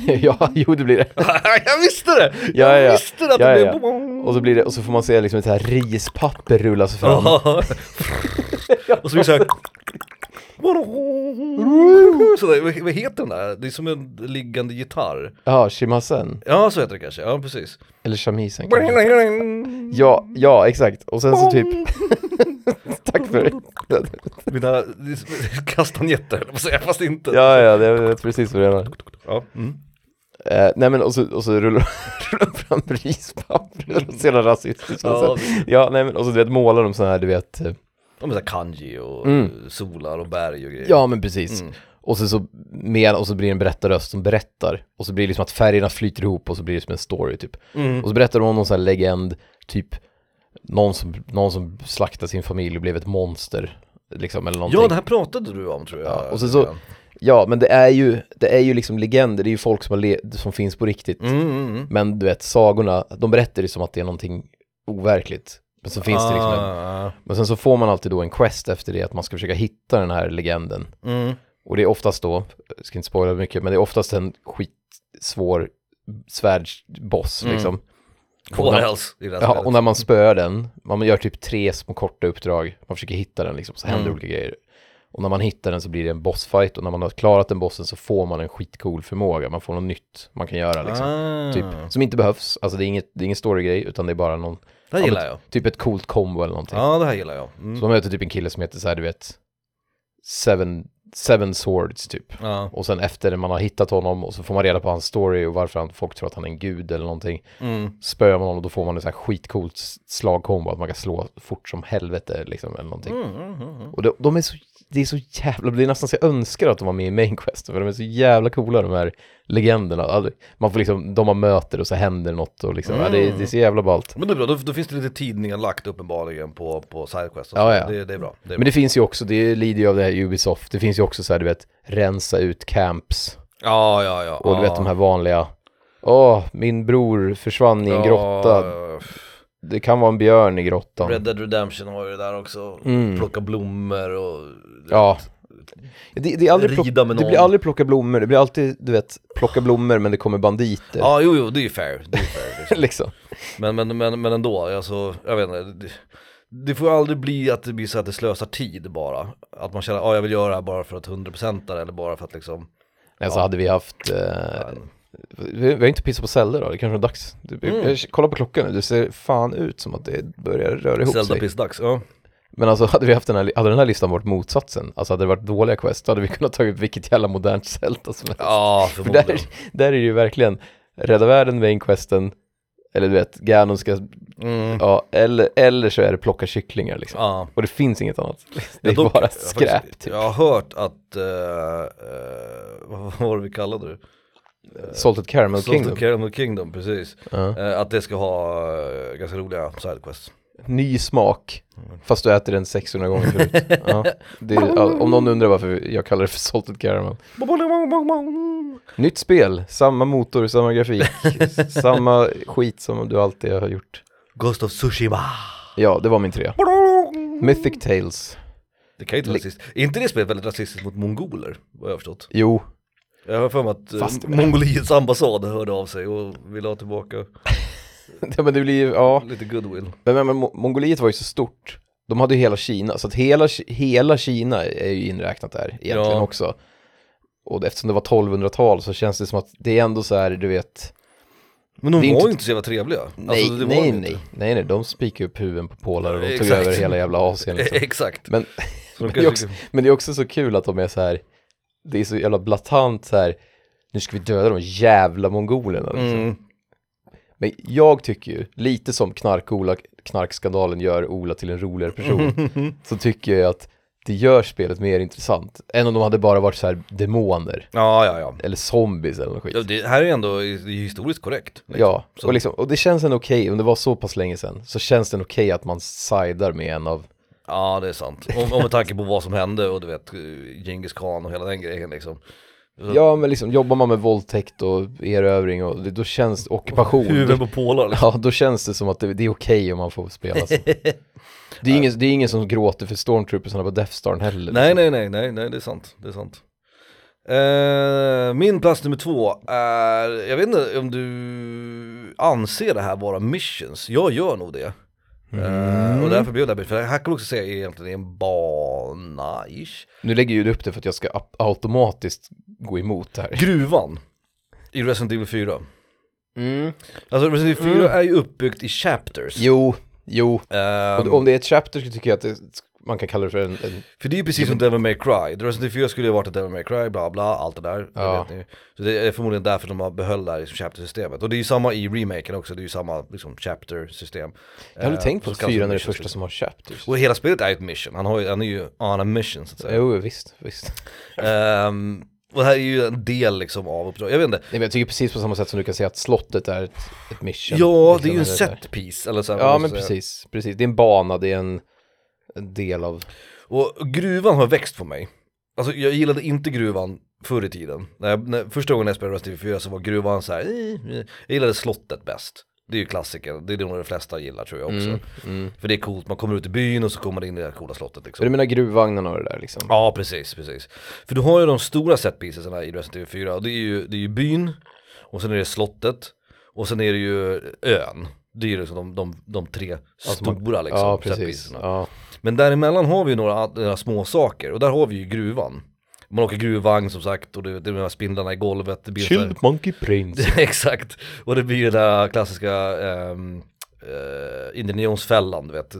ja, jo det blir det. Jag visste det! Ja, jag ja. visste det att Ja, det ja. blev Och så blir det, och så får man se liksom ett så här rispapper rullas fram. Ja. Och så blir det såhär Sådär, vad- vad heter den där? Det är som en liggande gitarr Ja, Shimasen. Ja så heter det kanske, ja precis Eller shamisen kanske. Ja, ja exakt. Och sen så typ... Tack för det. Mina det är kastanjetter höll jag på att säga, fast inte Ja, ja, det vet precis vad du menar. ja. Mm. Eh, nej men och så, och så rullar de fram rispapper och så jävla rasistiskt. Ja, Ja, ja, nej men och så du vet målar de så här, du vet. eh, De är såhär kanji och Mm. solar och berg och grejer Ja men precis. Mm. Och så, så med, och så blir det en berättarröst som berättar. Och så blir det liksom att färgerna flyter ihop och så blir det som en story typ. Mm. Och så berättar de om någon sån här legend, typ någon som, någon som slaktade sin familj och blev ett monster. Liksom eller någonting. Ja det här pratade du om tror jag Ja, och så- Ja, men det är ju, det är ju liksom legender, det är ju folk som, le- som finns på riktigt. mm, mm, mm. Men du vet, sagorna, de berättar det som att det är någonting overkligt. Men så finns det liksom en, ah, Men sen så får man alltid då en quest efter det, att man ska försöka hitta den här legenden. mm. Och det är oftast då, jag ska inte spoila mycket, men det är oftast en skitsvår svärdsboss Mm. liksom. Else i det här Ja, spelet? och när man spöar den, man gör typ tre små korta uppdrag, man försöker hitta den liksom, så händer Mm. olika grejer. Och när man hittar den så blir det en bossfight och när man har klarat den bossen så får man en skitcool förmåga, man får något nytt man kan göra liksom. ah. Typ, som inte behövs, alltså det är, inget, det är ingen storygrej utan det är bara någon, Det här gillar jag typ ett coolt combo eller någonting. Ja det här gillar jag mm. Så man möter typ en kille som heter så här, du vet, seven, seven swords typ. Ja, Och sen efter man har hittat honom och så får man reda på hans story och varför han, folk tror att han är en gud eller någonting. mm. Spöar man honom och då får man en sån här skitcoolt slagkombo att man kan slå fort som helvete liksom eller någonting. Mm, mm, mm, mm. Och de, de är så, det är så jävla, det är nästan så jag önskar att de var med i Main Quest för de är så jävla coola de här legenderna. Man får liksom, de har möter och så händer något och liksom, ja, det, är, det är så jävla ballt. Men det är bra, då, då finns det lite tid nedlagt uppenbarligen på, på Sidequest Ja, ja. Det, det är bra det är Men det finns ju också, det lider ju av det här Ubisoft, det finns ju också så här du vet, rensa ut camps bra. Ja, ja, ja och du vet de här vanliga Åh, min bror försvann i en grotta. Det kan vara en björn i grottan. Red Dead Redemption har ju det där också, Mm. plocka blommor och Ja. Det, det, är aldrig plock, Rida med det någon. blir aldrig plocka blommor, det blir alltid, du vet, plocka blommor men det kommer banditer. Ja, jo, jo, det är ju fair, det är fair liksom. liksom. men, men, men, men ändå, alltså, jag vet inte det, det får aldrig bli att det blir så att det slösar tid bara Att man känner, ja jag vill göra det här bara för att 100% eller bara för att liksom Nej, så Ja. hade vi haft, eh, vi har inte pissat på celler då, det kanske är dags. Du, Mm. jag, kolla på klockan nu, det ser fan ut som att det börjar röra ihop Zelda sig. pissdags, ja Men alltså hade vi haft den här, hade den här listan varit motsatsen, alltså hade det varit dåliga quest, då hade vi kunnat ta upp vilket jävla modernt Zelda som helst. Ja, För förmodligen där, där är det ju verkligen rädda världen main questen, eller du vet, Ganon ska, mm. ja, eller, eller så är det plocka kycklingar liksom. Ja Och det finns inget annat. Det är dock- bara jag har skräp faktiskt- typ. Jag har hört att, eh, eh, vad var det vi kallade det? Salted Caramel Salted Kingdom. Caramel Kingdom, precis. Ja. Eh, att det ska ha eh, ganska roliga sidequests. Ny smak, fast du äter den 600 gånger förut. Ja. Det ja, om någon undrar varför jag kallar det för Salted Caramel. Nytt spel, samma motor, samma grafik, samma skit som du alltid har gjort. Ghost of Tsushima. Ja, det var min trea. Mythic Tales. Det kan ju inte vara rasistiskt. Är inte det spelet väldigt rasistiskt mot mongoler? Vad jag har förstått. Jo, Jag har för mig att eh, Fast- Mongoliets ambassad hörde av sig och ville ha tillbaka ja, men det blir ju, ja. lite goodwill. Men, men, men Mo- Mongoliet var ju så stort. De hade ju hela Kina, så att hela, hela Kina är ju inräknat där egentligen Ja. också. Och eftersom det var 1200-tal så känns det som att det är ändå så här, du vet, Men de Det är var inte- ju inte så jävla trevliga. nej, Alltså, det var nej, de nej, inte. nej, nej, de spikade upp huvuden på pålar och de tog Exakt. över hela jävla Asien liksom. Exakt. Men, Så de det är kanske- också, men det är också så kul att de är så här, det är så jävla blatant så här, nu ska vi döda de jävla mongolerna liksom. Mm. Men jag tycker ju, lite som knark-Ola, knarkskandalen gör Ola till en roligare person, så tycker jag att det gör spelet mer intressant än om de hade bara varit så här demoner, Ja, ja, ja. eller zombies eller något skit. ja det här är ändå det är historiskt korrekt. liksom. Ja, Så- och, liksom, och det känns ändå okej, om det var så pass länge sedan, så känns det okej att man sidar med en av, Ja, det är sant. Om, om med tanke på vad som hände och du vet, Genghis khan och hela den grejen liksom. Ja men liksom jobbar man med våldtäkt och erövring och det, då känns ockupation, Huvuden på pålar liksom. ja då känns det som att det, det är okej om man får spela så. Det är, ingen, det är ingen som gråter för stormtroopersarna på Death Star heller. Nej, nej, nej, nej, nej, det är sant. Det är sant. Eh, min plats nummer två är, jag vet inte om du anser det här vara missions, jag gör nog det. Eh, och därför blev det, för det här kan man också säga är egentligen en bana-ish. Nu lägger ju du upp det för att jag ska automatiskt gå emot det här. Gruvan i Resident Evil 4. Mm. Alltså Resident Evil 4 är ju uppbyggt i chapters. Jo, jo. Ehm, Och om det är ett chapter så tycker jag att det, man kan kalla det för en, en För det är ju precis som Devil May Cry, The Resident Evil 4 skulle ju varit ett Devil May Cry, bla bla, allt det där. det Ja. vet ni. Så det är förmodligen därför de har behöll det här liksom, chapter-systemet. Och det är ju samma i remaken också, det är ju samma liksom, chapter-system. Jag hade Eh, tänkt på att fyran är det första liksom. som har chapters. Och hela spelet är ju ett mission, han, har ju, han är ju on a mission så att säga. Jo, visst, visst. Ehm, och det här är ju en del liksom av uppdraget, jag vet inte. Nej, men jag tycker precis på samma sätt som du kan säga att slottet är ett, ett mission. Ja, liksom, det är ju en här. set piece eller så här, Ja, men säga. precis, precis. Det är en bana, det är en del av... Och gruvan har växt på mig. Alltså jag gillade inte gruvan förr i tiden. När jag, när, första gången jag spelade Resident Evil 4 så var gruvan så här. "Eh, eh." jag gillade slottet bäst. Det är ju klassiker, det är det nog de flesta gillar tror jag också. Mm, mm. För det är coolt, man kommer ut i byn och så kommer man in i det här coola slottet liksom. du menar gruvvagnarna och det där liksom? Ja precis, precis. För du har ju de stora setpiecesarna i Resident Evil 4 och det är ju, det är ju byn, och sen är det slottet, och sen är det ju ön. Det är ju liksom de, de, de tre Alltså man- stora liksom, ja, precis. Ja. Men däremellan har vi ju några, några små saker och där har vi ju gruvan. Man åker gruvvagn som sagt och det, det är de här spindlarna i golvet. Det blir Chilled Monkey Prince. exakt, och det blir den där klassiska um, uh, Indiana Jones-fällan, du vet,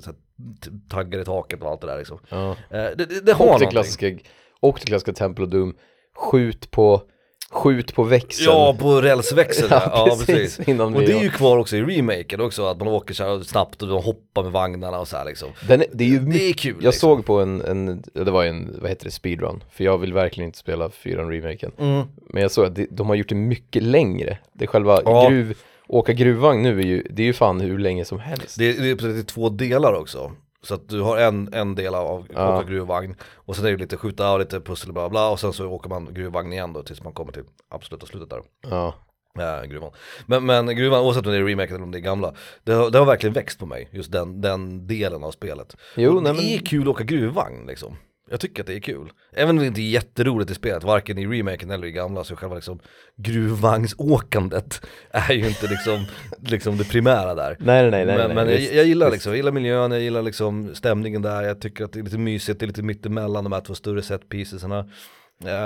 taggar i taket och allt det där liksom. Ja. Eh, det, det, det har Och någonting. klassiska, och det klassiska Temple of Doom, skjut på, skjut på växeln. Ja, på rälsväxel Ja, ja, precis, precis. Och det är ju kvar också i remaken också, att man åker så här snabbt och de hoppar med vagnarna och så här liksom. Den är, det är ju Det är kul jag liksom. såg på en, en, det var en, vad heter det, speedrun, för jag vill verkligen inte spela fyran remaken. Mm. Men jag såg att det, de har gjort det mycket längre. Det är själva Ja. gruv, åka gruvvagn nu är ju, det är ju fan hur länge som helst. Det, är- det är två delar också. Så att du har en, en del av Ja. åka gruvvagn och sen är det lite skjuta och lite pussel bla bla och sen så åker man gruvvagn igen då tills man kommer till absoluta slutet där. Ja. Äh, gruvan. Men, men gruvan, oavsett om det är remake eller om det är gamla, det har, det har verkligen växt på mig, just den, den delen av spelet. Jo, och nej, det men- är kul att åka gruvvagn liksom. Jag tycker att det är kul. Även om det inte är jätteroligt i spelet, varken i remaken eller i gamla, så själva liksom gruvvagnsåkandet är ju inte liksom, liksom det primära där. Nej, nej, nej, men nej, men jag, visst, jag gillar liksom, jag gillar miljön, jag gillar liksom stämningen där, jag tycker att det är lite mysigt, det är lite mittemellan de här två större set piecesarna.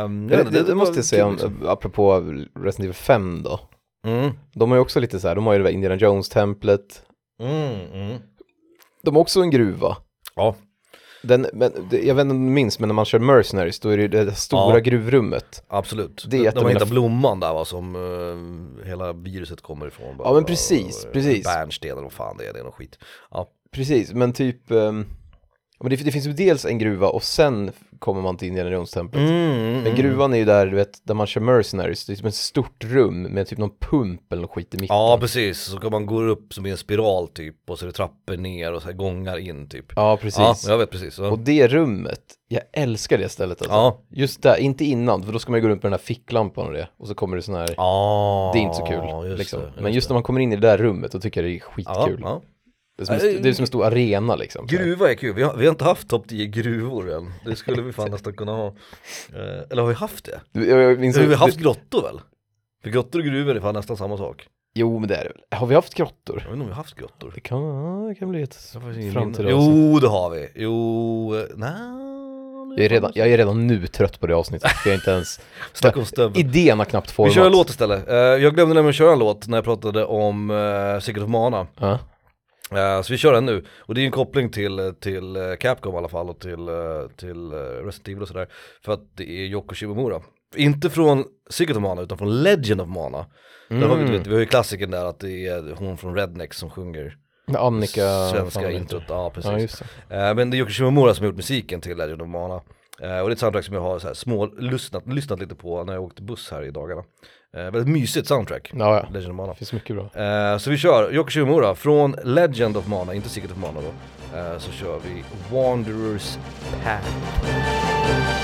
Um, Det, det, det måste jag säga, om, apropå Resident Evil 5 då. Mm. De har ju också lite så här, de har ju det där Indiana Jones-templet. Mm, mm. De har också en gruva. Ja, Den, men, det, jag vet inte om du minns, men när man kör Mercenaries, då är det det där stora Ja. gruvrummet. absolut. Det är ett de av har mina hittat blomman där va, som eh, hela viruset kommer ifrån. Ja, men precis, Och, precis. Bärnsten eller vad fan det är, det är någon skit. Ja, Precis, men typ, ehm, men det, det finns ju dels en gruva och sen kommer man till Indiana Jones-templet. Mm, Men gruvan är ju där, du vet, där man kör Mercenaries, det är som ett stort rum med typ någon pump eller skit i mitten. Ja precis, så kan man gå upp som i en spiral typ och så är det trappor ner och så här gångar in typ. Ja, precis. Ja, jag vet precis. Och Ja. det rummet, jag älskar det stället alltså. Ja. Just där, inte innan, för då ska man ju gå runt med den här ficklampan och det, och så kommer det sån här, Ah, det är inte så kul. just liksom. det, Men just när man kommer in i det där rummet, då tycker jag det är skitkul. Ja. Det, är som en, det är som en stor arena liksom. Gruva är kul, vi har, vi har inte haft topp 10 gruvor än. Det skulle vi fan nästan kunna ha. Eh, eller har vi haft det? Jag, jag minns, har vi haft grottor väl? För grottor och gruvor är fan nästan samma sak. Jo men det är det väl. Har vi haft grottor? Jag vet inte om vi har haft grottor. Det kan, ja, det kan bli ett framtida. Jo det har vi, jo, eh, nej. Jag är, redan, jag är redan nu trött på det avsnittet, jag är inte ens... Snacka om stövel. Idén har knappt Vi formats. kör en låt istället. Eh, jag glömde nämligen köra en låt när jag pratade om uh, Secret of Mana. Ja. Eh, så vi kör den nu. Och det är en koppling till, till eh, Capcom i alla fall och till, eh, till uh, Resident Evil och sådär. För att det är Yoko Shimomura. Inte från Secret of Mana utan från Legend of Mana. Vi, du vet, vi har ju klassiken där att det är hon från Redneck som sjunger Annika... svenska introt. Ja precis. Ja. Eh, men det är Yoko Shimomura som har gjort musiken till Legend of Mana. Eh, och det är ett soundtrack som jag har så här små lyssnat, lyssnat lite på när jag åkte buss här i dagarna. Eh, väldigt mysigt soundtrack, Ja, ja. Legend of Mana. Finns mycket bra. Eh, så vi kör Yoko Shimomura från Legend of Mana, inte Secret of Mana då. Eh, så kör vi Wanderers Path.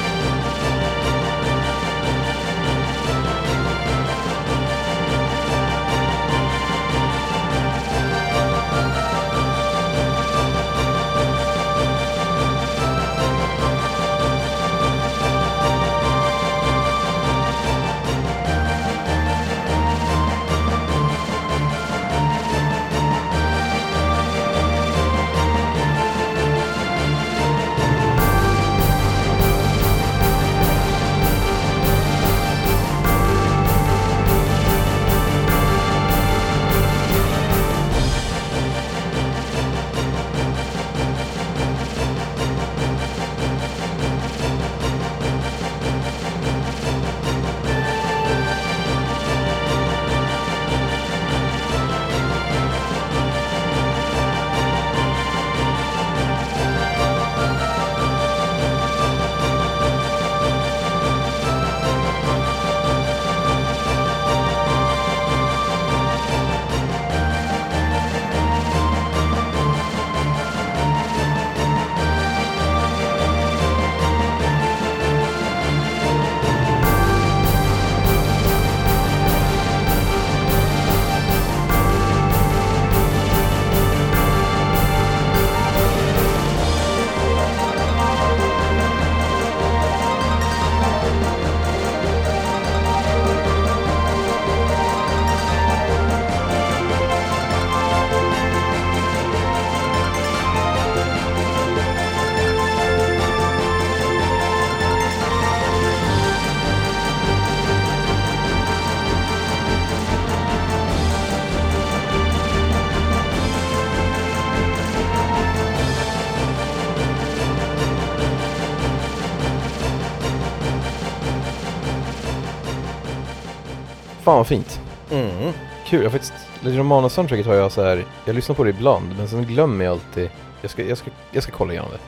Fan vad fint. Mm. Kul, jag har faktiskt, Legend of Mana soundtracket har jag så här, jag lyssnar på det ibland men sen glömmer jag alltid. Jag ska, jag ska, jag ska kolla igenom det.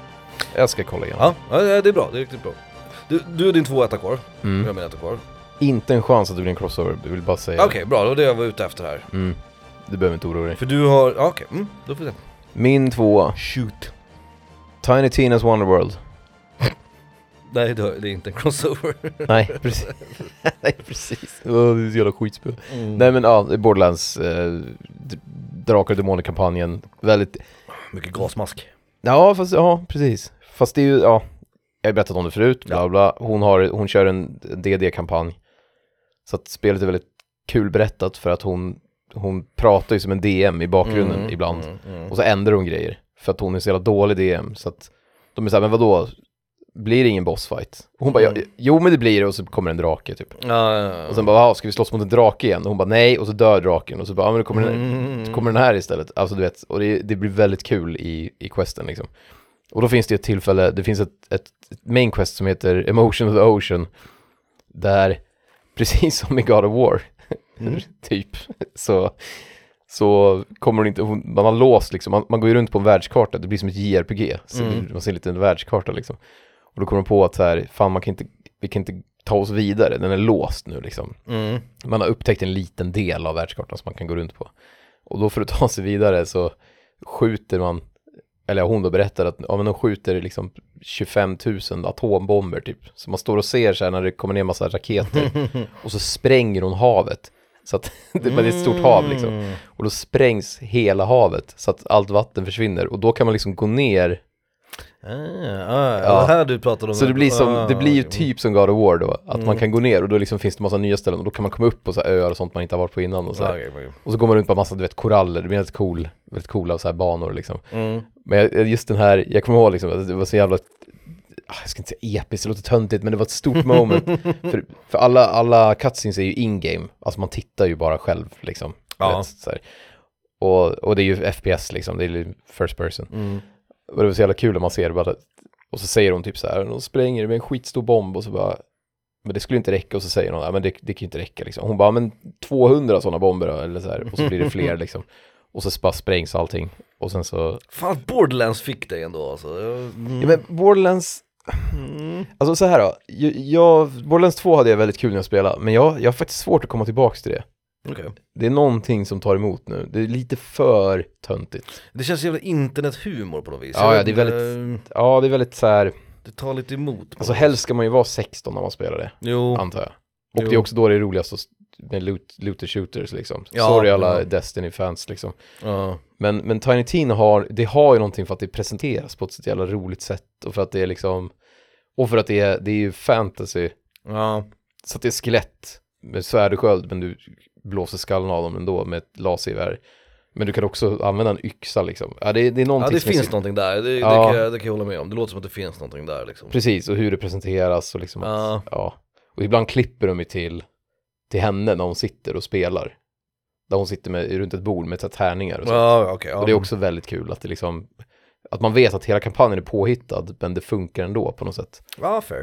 Jag ska kolla igenom Ja, ja, det är bra, det är riktigt bra. Du, du är din två etta kvar. Mm. jag har min etta kvar. Inte en chans att det blir en crossover, jag vill bara säga. Okej, bra, det var det jag var ute efter här. Mm. Du behöver inte oroa dig. För du har, ja, okej, mm, då får vi se. Min tvåa, Shoot. Tiny Tina's Wonderworld. Nej, det är inte en crossover. Nej, precis. Nej, precis. Det är så jävla skitspel. Mm. Nej men ja, Borderlands, eh, Drakar och Demoner-kampanjen. Väldigt, Mycket gasmask. ja fast, ja precis. Fast det är ju, ja, jag har berättat om det förut, bla bla. Hon, har, hon kör en DD-kampanj. Så att spelet är väldigt kul berättat för att hon, hon pratar ju som en DM i bakgrunden Mm, ibland. mm, mm. Och så ändrar hon grejer. För att hon är så jävla dålig DM. Så att de är såhär, men vadå? Blir det ingen bossfight? Och hon bara, Mm. jo men det blir det och så kommer en drake typ. Ja, ja, ja. Och sen bara, "Jaha, ska vi slåss mot en drake igen? Och hon bara, nej, och så dör draken. Och så bara, ja men då kommer, den, Mm. så kommer den här istället. Alltså du vet, och det, det blir väldigt kul i, i questen liksom. Och då finns det ett tillfälle, det finns ett, ett, ett main quest som heter Emotion of the Ocean. Där, precis som i God of War, Mm. typ, så, så kommer hon inte, man har låst liksom, man, man går ju runt på en världskarta, det blir som ett JRPG. Så Mm. Man ser en liten världskarta liksom. Och då kommer man på att så här, fan man kan inte, vi kan inte ta oss vidare, den är låst nu liksom. Mm. Man har upptäckt en liten del av världskartan som man kan gå runt på. Och då för att ta sig vidare så skjuter man, eller hon då berättar att ja, men de skjuter liksom 25 000 atombomber typ. Så man står och ser så här när det kommer ner massa raketer och så spränger hon havet. Så att det är ett stort hav liksom. Mm. Och då sprängs hela havet så att allt vatten försvinner. Och då kan man liksom gå ner Ah, ah, Ja. här du pratade om. Så det blir, som, Ah, det blir ju typ som God of War då, att man Mm. kan gå ner och då liksom finns det massa nya ställen och då kan man komma upp på så öar och sånt man inte har varit på innan och så Ah, här. okej, okej. Och så går man runt på massa, du vet, koraller, det blir väldigt cool, väldigt coola så här banor liksom. Mm. Men just den här, jag kommer ihåg liksom att det var så jävla, ah, jag ska inte säga episkt, det låter töntigt, men det var ett stort moment. för för alla, alla cutscenes är ju in-game, alltså man tittar ju bara själv liksom. Ja. Vet. Och, och det är ju FPS liksom, det är ju first person. Mm. Och det var så jävla kul när man ser det bara, och så säger hon typ så här, de spränger med en skitstor bomb och så bara, men det skulle inte räcka och så säger hon, men det, det kan ju inte räcka liksom. Hon bara, men 200 sådana bomber då, eller så här, och så blir det fler liksom. Och så bara sprängs allting. Och sen så, Fan att Borderlands fick dig ändå alltså. Mm. ja men Borderlands, Mm. alltså så här då, jag, jag, Borderlands 2 hade jag väldigt kul när jag spelade, men jag, jag har faktiskt svårt att komma tillbaka till det. Okej. Det är någonting som tar emot nu, det är lite för töntigt. Det känns jävla internethumor på något vis. Ja, ja, det är inte, Ja, det är väldigt så här, Det tar lite emot. alltså helst ska man ju vara 16 när man spelar det. Jo. antar jag. Och Jo. det är också då det är roligast med loot, looter shooters liksom. Ja, Sorry alla ja. Destiny-fans liksom. Ja. Men, men Tiny Tina har, det har ju någonting för att det presenteras på ett så jävla roligt sätt och för att det är liksom, och för att det är, det är ju fantasy, Ja. så att det är skelett med svärd och sköld men du blåser skallen av dem ändå med ett lasergevär. Men du kan också använda en yxa liksom. Ja, det, det är ja, det är finns så- någonting där. Det, Ja. det, kan jag, det kan jag hålla med om. Det låter som att det finns någonting där liksom. Precis, och hur det presenteras och liksom Ja. att, ja. Och ibland klipper de ju till, till henne när hon sitter och spelar. Där hon sitter med, runt ett bord med tärningar och så. Ja, okej. ja. Och det är också väldigt kul att det liksom, att man vet att hela kampanjen är påhittad, men det funkar ändå på något sätt. Ja, fair.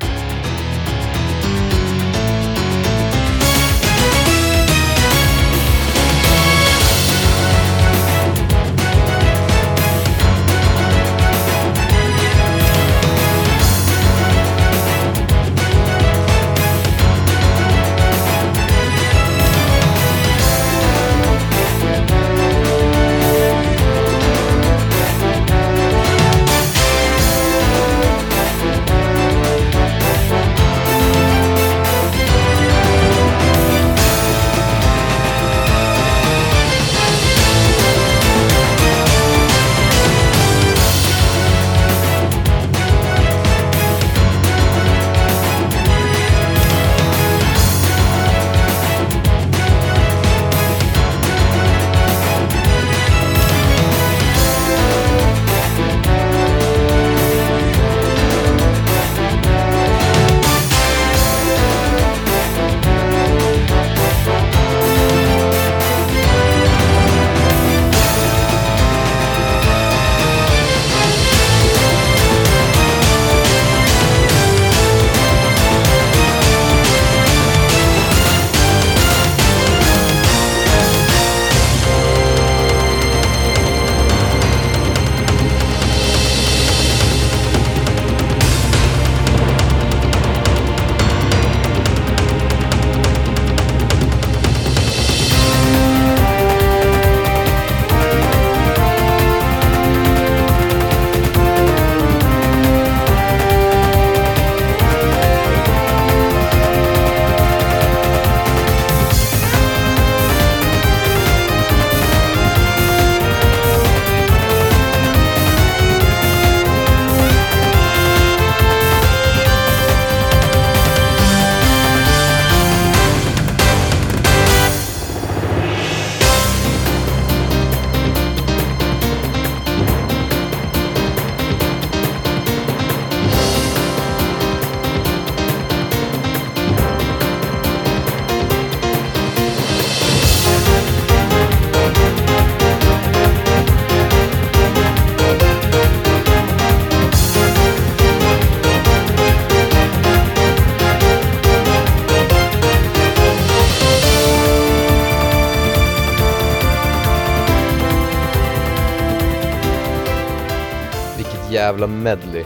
Jävla medley.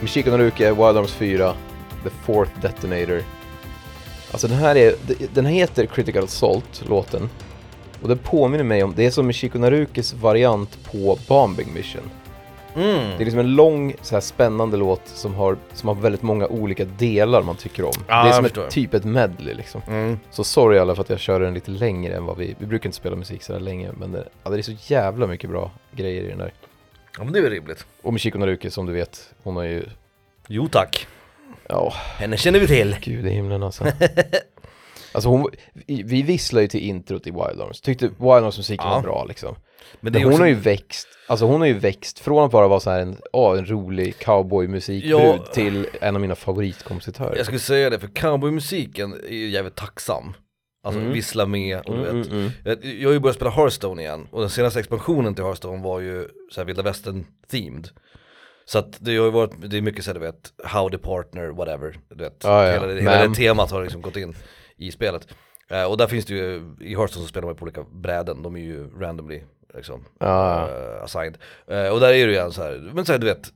Michiko Naruke, Wild Arms 4, The Fourth Detonator. Alltså den här är, den heter Critical Assault, låten. Och den påminner mig om, det är som Michiko Narukes variant på Bombing Mission. Mm. Det är liksom en lång, så här spännande låt som har, som har väldigt många olika delar man tycker om. Ja, det är som ett, typ ett medley liksom. Mm. Så sorry alla för att jag kör den lite längre än vad vi, vi brukar inte spela musik så här länge, men det, ja, det är så jävla mycket bra grejer i den där. Ja men det är väl rimligt. Och Michiko Naruki som du vet, hon har ju, Jo tack. ja, Henne känner vi till. gud i himlen alltså. Alltså hon, vi, vi visslar ju till introt i Wild Arms, tyckte Wild Arms musiken Ja. var bra liksom. Men det är hon också, har ju växt, alltså hon har ju växt från att bara vara så här en, åh, en rolig cowboymusikbrud Ja. till en av mina favoritkompositörer. jag skulle säga det, för cowboymusiken är ju jävligt tacksam. Alltså Mm. vissla med och du Mm, vet. mm, mm. Jag, jag har ju börjat spela Hearthstone igen och den senaste expansionen till Hearthstone var ju så här vilda västern themed Så att det har ju varit, det är mycket så här, du vet, how the partner, whatever, du vet Ja, ja. Hela, det- hela det temat har liksom gått in i spelet Eh, Och där finns det ju, i Hearthstone så spelar man på olika bräden, de är ju randomly liksom Ja. eh, assigned Eh, Och där är det ju en så här, men så här, du vet,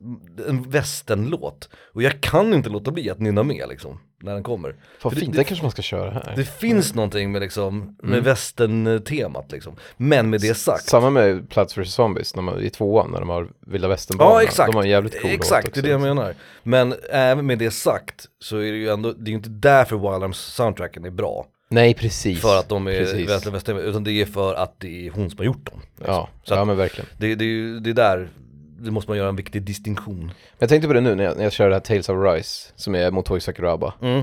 en västernlåt Och jag kan inte låta bli att nynna med liksom, när den kommer. Fan det- fint, det- det kanske man ska köra här. Det finns någonting med liksom, med Mm. västern-temat liksom. Men med det sagt Samma med Plants vs. Zombies, när man, i tvåan när de har vilda västern Ja exakt, De har jävligt cool exakt det är det jag menar. Men även med det sagt så är det ju ändå, det är ju inte därför Wild soundtracken är bra. Nej precis. För att de är västern, västern, utan det är för att det är hon som har gjort dem liksom. Ja, Så ja men verkligen. det, det är ju, det är där, det måste man göra en viktig distinktion Men jag tänkte på det nu när jag, när jag kör det här Tales of Rise, som är Motoi Sakuraba. mm.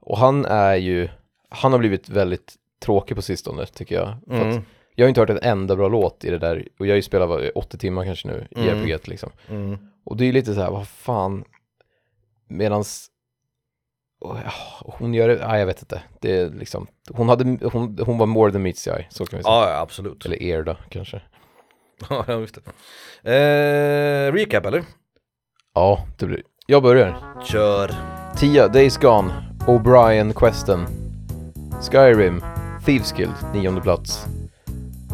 Och han är ju, han har blivit väldigt tråkig på sistone tycker jag. För att Mm. jag har inte hört en enda bra låt i det där, och jag har ju spelat vad, 80 timmar kanske nu i Mm. RPG liksom. Mm. Och det är ju lite så här, vad fan, medans ja, hon gör det, nej jag vet inte. Det är liksom, hon, hade, hon, hon var more than meets the eye, så kan vi säga. Ja absolut Eller er då kanske. Ja, just det eh, Recap eller? Ja, det blir Jag börjar. Kör 10. Days Gone. O'Brien Questen. Skyrim. Thieves Guild. Nionde plats.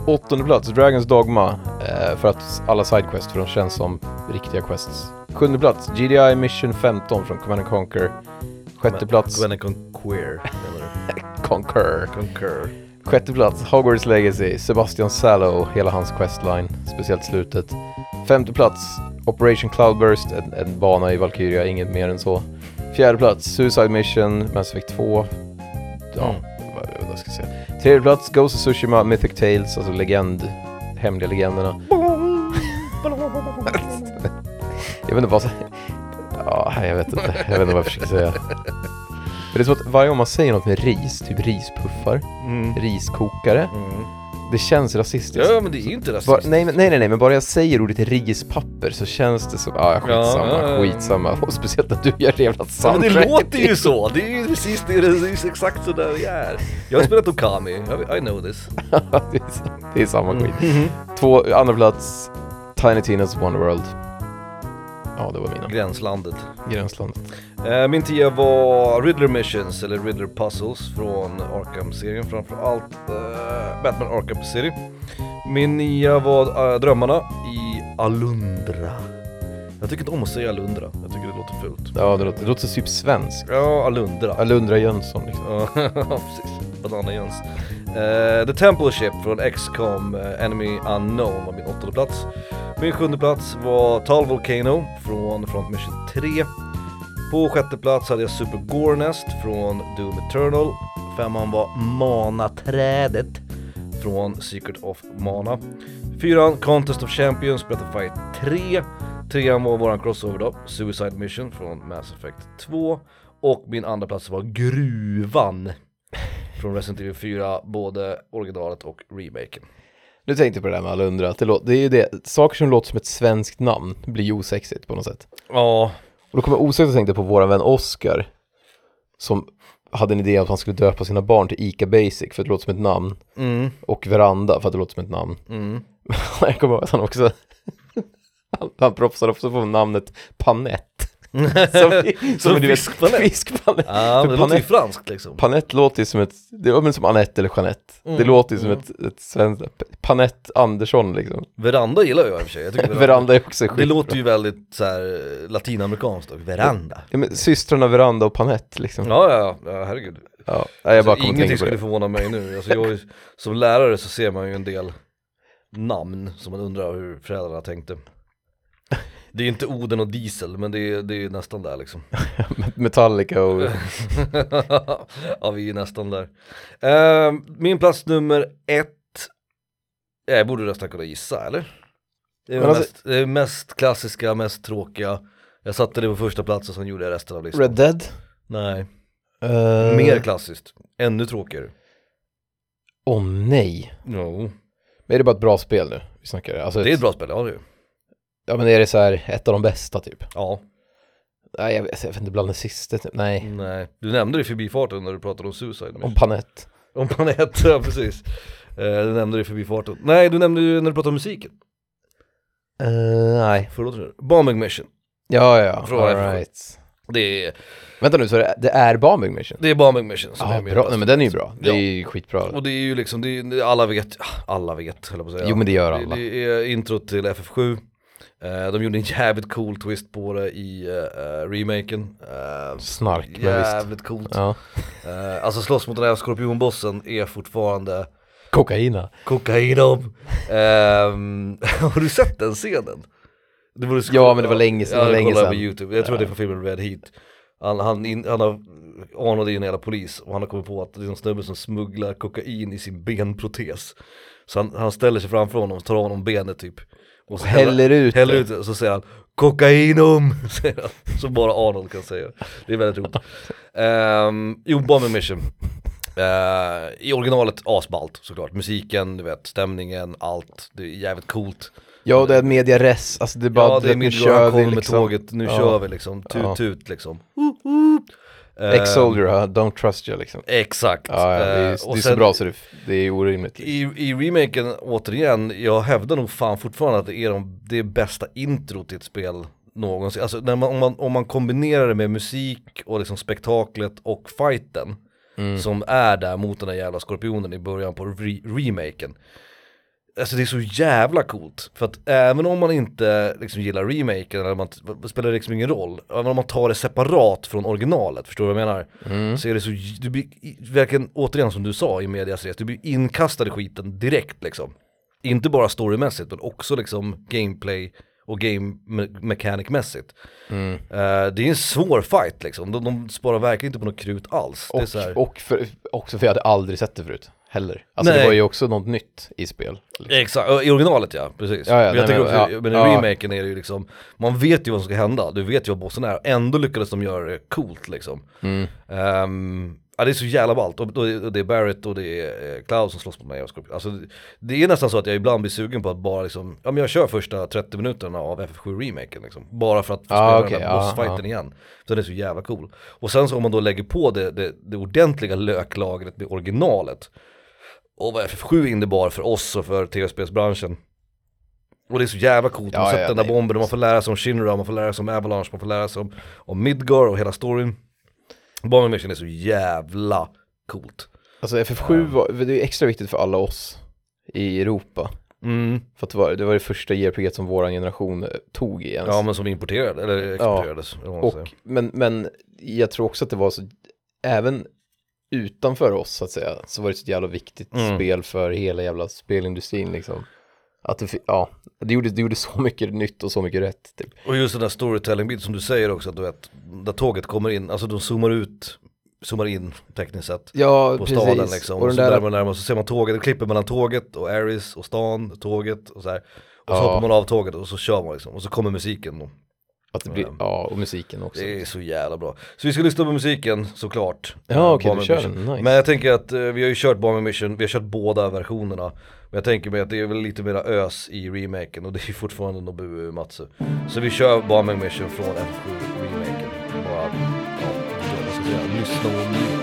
Åttonde plats. Dragons Dogma. Eh, för att alla sidequests, för de känns som riktiga quests. Sjunde plats. GDI Mission 15 från Command Conquer. Sjätte plats. Gwen Conquer menar Conquer. Sjätte plats. Hogwarts Legacy. Sebastian Sallow. Hela hans questline. Speciellt slutet. Femte plats. Operation Cloudburst. En, en bana i Valkyria. Inget mer än så. Fjärde plats. Suicide Mission. Mass Effect 2. Ja, Mm. vad, vad ska jag säga. Tredje plats. Ghost of Tsushima. Mythic Tales. Alltså legend. Hemliga legenderna. jag vet inte vad jag Ja, jag vet inte. Jag vet inte vad jag försöker säga. Men det är som att varje gång man säger något med ris, typ rispuffar, mm. riskokare, Mm. det känns rasistiskt. Ja men det är ju inte Bara, rasistiskt nej, men- nej, nej, nej, men bara jag säger ordet rispapper så känns det som, ah, skitsamma, Ja, ja, ja. skitsamma. Och speciellt när du gör det jävla Ja, men det soundtracket. låter ju så, det är ju precis det, är exakt så där det är Jag har spelat Okami, I, I know this det, är, samma skit. Mm. Två, andra plats, Tiny Tina's Wonderworld. Ja, det var mina. Gränslandet Gränsland. Eh, Min tia var Riddler Missions, eller Riddler Puzzles från Arkham-serien framförallt uh, Batman Arkham City Min nia var eh, Drömmarna i Alundra Jag tycker inte om att säga Alundra, jag tycker det låter fult Ja, det låter, det låter typ svenskt. Ja, Alundra Alundra Jönsson liksom. Ja, precis. Banana Jöns. Eh, The Temple Ship från XCOM eh, Enemy Unknown var min åttonde plats. Min sjunde plats var Tal Volcano från Front Mission 3. På sjätte plats hade jag Super Gornest från Doom Eternal. Femman var Mana-trädet från Secret of Mana. Fyran Contest of Champions, Breath 3. Trean var våran crossover då, Suicide Mission från Mass Effect 2. Och min andra plats var Gruvan från Resident Evil 4, både originalet och remaken. Nu tänkte jag på det där med Alundra, att det, låter, det är ju det, saker som låter som ett svenskt namn blir ju osexigt på något sätt. Ja, Och då kommer jag osökt att tänka på våran vän Oscar, som hade en idé att han skulle döpa sina barn till Ica Basic för att det låter som ett namn, mm, och Veranda för att det låter som ett namn. mm. jag kommer ihåg att han också, han, han propsade också på namnet Panett. Som, i- Som du vet, fiskpanett. Fiskpanett. Ja, det För låter ju Panett- franskt liksom. Panett låter ju som ett, det väl som Anette eller Jeanette. Det Mm, låter ju som mm. ett, ett svenskt, Panett Andersson liksom. Veranda gillar jag i och för sig. Jag tycker Veranda är också Det skitbra. låter ju väldigt så här latinamerikanskt och veranda. Ja, men systrarna Veranda och Panett liksom. Ja, ja, ja, herregud. Ja, jag bara Alltså, ingenting skulle det. förvåna mig nu. Alltså, jag, är som lärare så ser man ju en del namn som man undrar hur föräldrarna tänkte. Det är inte Oden och Diesel, men det är, det är nästan där liksom. Metallica och... ja, vi är nästan där. Eh, min plats nummer ett, jag borde nästan kunna gissa, eller? Det är, alltså- mest, det är mest klassiska, mest tråkiga. Jag satte det på första plats och sen gjorde jag resten av listan. Red Dead? Nej, Uh, mer klassiskt. Ännu tråkigare. Åh nej. Jo, Men är det bara ett bra spel nu? Vi snackar alltså det är ett bra spel, ja det är. Ja men är det så här ett av de bästa typ? Ja, Nej jag vet, jag vet inte, bland det sista typ. Nej. nej. Du nämnde det i förbifarten när du pratade om Suicide Mission. Om Panett. Om planet, ja precis. Eh, du nämnde det i förbifarten. Nej, du nämnde ju när du pratade om musiken. Uh, nej. Förlåt nu. Bombing Mission. Ja ja, Fråga efter alright. Det är, Vänta nu, så det, det är Bombing Mission? det är Bombing Mission som Ja, är med. bra. Nej men den är ju bra. Det är ju skitbra. Och det är ju liksom, det är, det- alla vet, alla vet höll jag på att säga. Jo men det gör Det, alla. det är introt till FF7 Eh, De gjorde en jävligt cool twist på det i uh, remaken Eh, Snark, men visst. Jävligt coolt Ja. Eh, Alltså slåss mot den här skorpionbossen är fortfarande Kokaina. kokainom Ehm, Har du sett den scenen? Det borde Ja, men det var länge sedan, Ja, det var länge kolla på sedan. youtube, jag tror Ja. det är från filmen Red Heat han, han, in, han har, är ju en jävla polis och han har kommit på att det är en snubbe som smugglar kokain i sin benprotes Så han, han ställer sig framför honom och tar av honom benet typ och så Häller ut häller ut det så säger han Kokainum! säger han, som bara Arnold kan säga. Det är väldigt roligt. Um, Jo, Bombing Mission. Eh, I originalet asballt såklart, musiken, du vet, stämningen, allt, det är jävligt coolt. Ja, och det är media res, alltså det är bara, Ja det är nu kör vi med liksom. tåget, nu Ja. kör vi liksom, tut Ja. tut liksom Ex-soldier, uh, don't trust you liksom. Exakt Ja, ja det är, Eh, det är så bra så det, det är orimligt. i, I remaken, återigen, jag hävdar nog fan fortfarande att det är de, det bästa intro till ett spel någonsin Alltså när man, om, man, om man kombinerar det med musik och liksom spektaklet och fighten Mm. som är där mot den där jävla skorpionen i början på re remaken Alltså det är så jävla coolt, för att även om man inte liksom gillar remaken, eller man, det spelar liksom ingen roll, även om man tar det separat från originalet, förstår du vad jag menar? Mm. Så är det så, du blir verkligen, återigen som du sa i medias res, du blir inkastad i skiten direkt liksom. Inte bara storymässigt men också liksom gameplay och game me- mechanic mässigt Mm. Eh, Det är en svår fight liksom, de, de sparar verkligen inte på något krut alls. Det så här, Och, och för, också för jag hade aldrig sett det förut, heller. Alltså Nej. det var ju också något nytt i spel. Exakt, i originalet ja, precis. Ja, ja, men jag nej, men- också, ja, men i ja. remaken är det ju liksom, man vet ju vad som ska hända, du vet ju vad bossen är, ändå lyckades de göra det coolt liksom. Mm. Ehm, ja det är så jävla ballt, och, det är Barrett och det är eh, Cloud som slåss mot mig och Scorpion. Alltså det- det är nästan så att jag ibland blir sugen på att bara liksom, ja men jag kör första 30 minuterna av FF7 remaken liksom. Bara för att få Ah, spela okej, den där bossfighten igen. Så den är så jävla cool. Och sen så om man då lägger på det, det, det ordentliga löklagret med originalet, och vad FF7 innebar för oss och för tv-spelsbranschen. Och det är så jävla coolt, Ja, man sätter ja, den där bomben och man får lära sig om Shinra, man får lära sig om Avalanche, man får lära sig om, om Midgar och hela storyn. Bombing Mission är så jävla coolt. Alltså FF7 var, det är extra viktigt för alla oss i Europa. Mm. För att det var det, var det första JRPG som vår generation eh, tog i ens. Ja men som importerade, eller exporterades. man och, men, men jag tror också att det var så, även utanför oss så att säga, så var det ett jävla viktigt Mm. spel för hela jävla spelindustrin liksom. Att det, ja, det gjorde, det gjorde så mycket nytt och så mycket rätt typ. Och just den där storytelling-biten som du säger också, att du vet, där tåget kommer in, alltså de zoomar ut, zoomar in tekniskt sett. Ja, på precis. staden liksom. Och Och så där, närmare närmare, så ser man tåget, det klipper mellan tåget och Aris och stan, tåget och så här. Och så Ja. hoppar man av tåget och så kör man liksom, och så kommer musiken. Och att det blir, ja, och musiken också. det är så jävla bra. Så vi ska lyssna på musiken såklart. Ja, Eh, okej, du Bombing kör den, nice. Men jag tänker att eh, vi har ju kört Bombing Mission, vi har kört båda versionerna. Men jag tänker mig att det är väl lite mera ös i remaken och det är ju fortfarande Nobuo Uematsu. Så vi kör Bombing Mission från F7 remaken. Bara, ja, lyssna och njut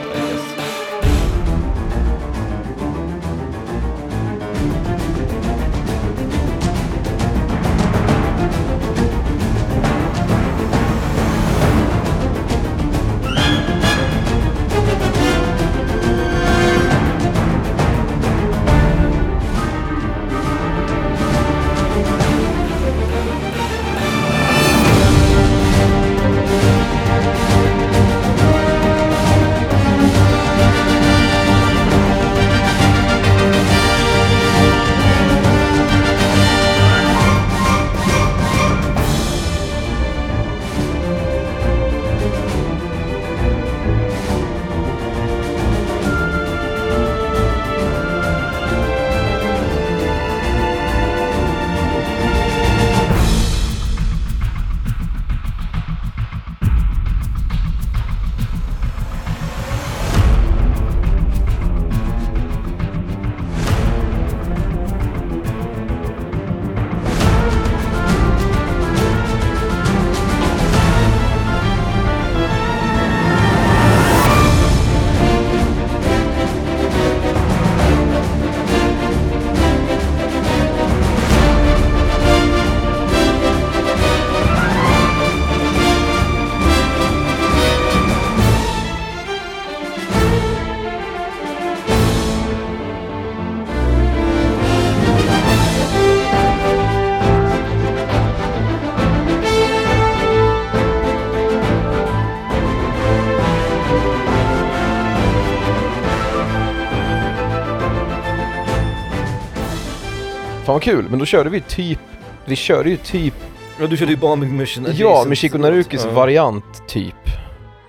Fan vad kul, men då körde vi typ, vi körde ju typ, Ja du körde ju Bombing Mission ja. Michiko Narukis Ja. variant typ,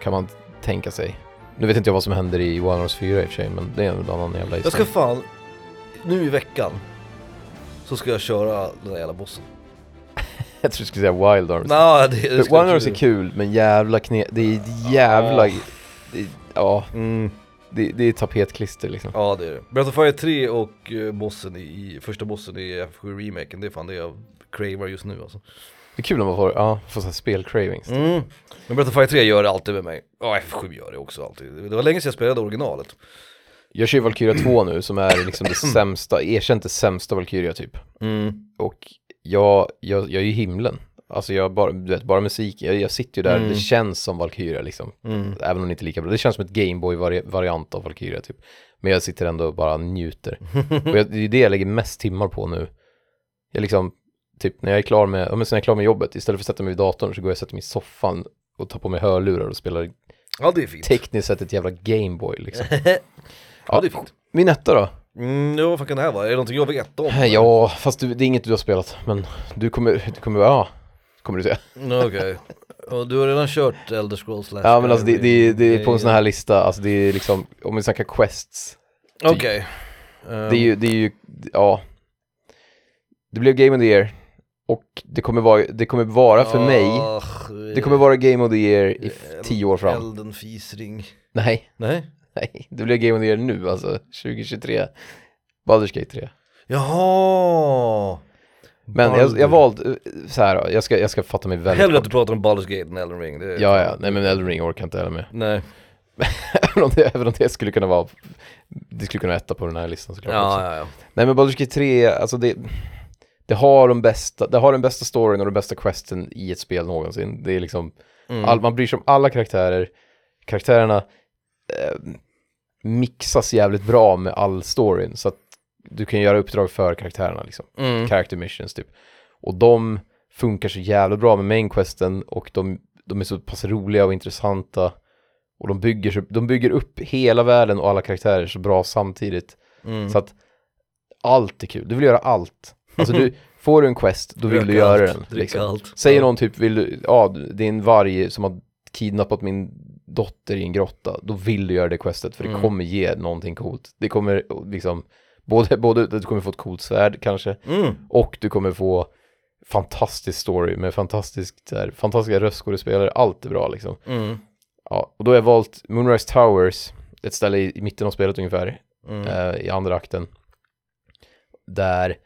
kan man tänka sig. Nu vet inte jag vad som händer i One Horse 4 i och för sig, men det är en annan jävla Jag ska fan, nu i veckan Så ska jag köra den där jävla bossen Jag tror du skulle säga Wild Arms. Nej det, det jag Horse är kul, men jävla kne... Det är jävla... Det är, ja, mm, det, det är tapetklister liksom. Ja det är det Breath of Fire 3 och eh, bossen i, första bossen i F7 remaken Det är fan det jag cravar just nu alltså Det är kul när man får, ja, får så här spel-cravings. mm. Men Breath of Fire 3 gör det alltid med mig Ja F7 gör det också alltid Det var länge sedan jag spelade originalet Jag kör ju Valkyria 2 nu som är liksom det sämsta, erkänt det sämsta Valkyria typ. mm. Och jag, jag, jag är ju himlen. Alltså jag bara, du vet, bara musik, jag, jag sitter ju där, Mm. det känns som Valkyria liksom. Mm. Även om det inte är lika bra. Det känns som ett Gameboy-variant av Valkyria typ. Men jag sitter ändå och bara njuter. och jag, det är det jag lägger mest timmar på nu. Jag liksom, typ när jag är klar med, ja men sen är jag klar med jobbet, istället för att sätta mig vid datorn så går jag och sätter mig i soffan och tar på mig hörlurar och spelar Ja det är fint tekniskt sett ett jävla Gameboy liksom. Ja det är fint Min etta då? mm, ja, vad fan kan det här vara? Är det någonting jag vet om? Ja, fast du, det är inget du har spelat, men du kommer, du kommer, ja, kommer du säga. Mm, Okej Och du har redan kört Elder Scrolls slash Ja men alltså det, det, det är på en sån här lista, alltså det är liksom, om vi snackar quests, Okej det är ju, det är ju, ja. Det blev Game of the Year, och det kommer vara, det kommer vara för mig, det kommer vara Game of the Year i tio år fram. Elden Fisring Nej, Nej? nej, det blir Game of the Year nu alltså, 2023. Baldur's Gate 3. Jaha! Men jag, jag valde, så här jag ska, jag ska fatta mig väldigt Hellre att du pratar om Baldur's Gate än Elden Ring det är Ja, ja, nej men Elden Ring orkar inte heller med. Nej även, om det, även om det skulle kunna vara, det skulle kunna etta på den här listan såklart också. Ja, ja, ja Nej men Baldur's Gate 3, alltså det, det har de bästa, det har den bästa storyn och den bästa questen i ett spel någonsin. Det är liksom, mm. all, man bryr sig om alla karaktärer, karaktärerna eh, mixas jävligt bra med all storyn så att du kan göra uppdrag för karaktärerna liksom, mm. character missions typ. Och de funkar så jävla bra med main questen och de, de är så pass roliga och intressanta och de bygger, så, de bygger upp hela världen och alla karaktärer så bra samtidigt. Mm. Så att allt är kul, du vill göra allt. Alltså du, får du en quest, då vill Röka du göra allt, den. Liksom. allt. Säger någon typ, vill du, ja det är en varg som har kidnappat min dotter i en grotta, då vill du göra det questet för det Mm. kommer ge någonting coolt. Det kommer liksom, både, både du kommer få ett coolt svärd kanske, Mm. och du kommer få fantastisk story med fantastiskt, här, fantastiska röstskådespelare, allt är bra liksom. Mm. Ja, och då har jag valt Moonrise Towers, ett ställe i, i mitten av spelet ungefär, Mm. eh, i andra akten. Där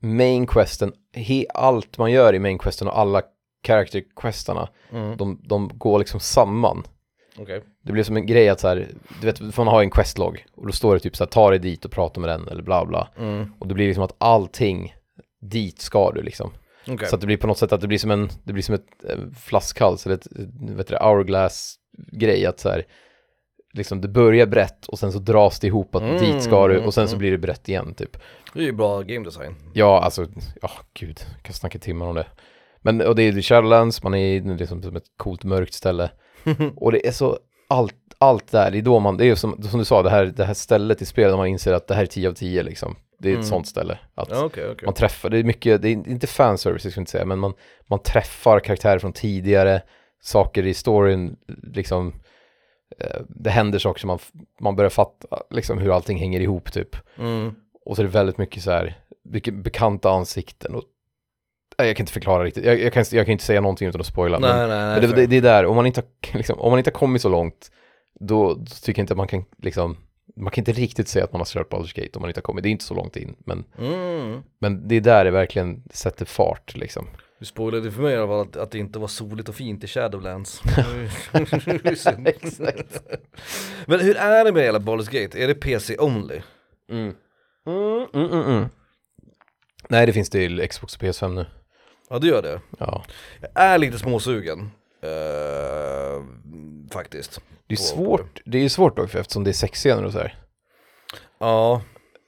main questen, he, allt man gör i main questen och alla character questarna, Mm. de, de går liksom samman. Okej Det blir som en grej att så här, du vet, man har en questlog och då står det typ så här, ta dig dit och prata med den eller bla bla. mm. Och det blir liksom att allting, dit ska du liksom. Okej Så att det blir på något sätt att det blir som en, det blir som ett eh, flaskhals eller ett, eh, vet du, det, hourglass grej att så här, liksom det börjar brett och sen så dras det ihop att Mm, dit ska du mm, och sen så mm. blir det brett igen typ. Det är ju bra game design Ja, alltså, ja gud, jag kan snacka timmar om det. Men, och det är i Shadowlands, man är liksom som ett coolt mörkt ställe. och det är så, allt, allt där, det är då man, det är som, som du sa, det här, det här stället i spelet, där man inser att det här är 10 av 10 liksom. Det är ett Mm. sånt ställe. Att Ja okej okej man träffar, det är mycket, det är inte fanservice, jag ska inte säga, men man, man träffar karaktärer från tidigare, saker i storyn, liksom, eh, det händer saker som man, man börjar fatta, liksom hur allting hänger ihop typ. mm. Och så är det väldigt mycket så här, mycket bekanta ansikten och Nej, jag kan inte förklara riktigt, jag, jag, kan, jag kan inte säga någonting utan att spoila. Nej men, nej nej men det, det, det är där, om man, inte har, liksom, om man inte har kommit så långt, då, då tycker jag inte att man kan liksom, man kan inte riktigt säga att man har kört Baldur's Gate om man inte har kommit, det är inte så långt in, men, mm. men det är där det verkligen sätter fart liksom. Du spoilade för mig i alla fall att, att det inte var soligt och fint i Shadowlands Exakt. Men hur är det med hela Baldur's Gate? Är det PC only? Mm. Mm, mm, mm, mm. Nej, det finns till Xbox och PS5 nu. Ja det gör det Ja. Jag är lite småsugen eh, Faktiskt Det är På- svårt, det är svårt dock för eftersom det är sexscener och så här. Ja,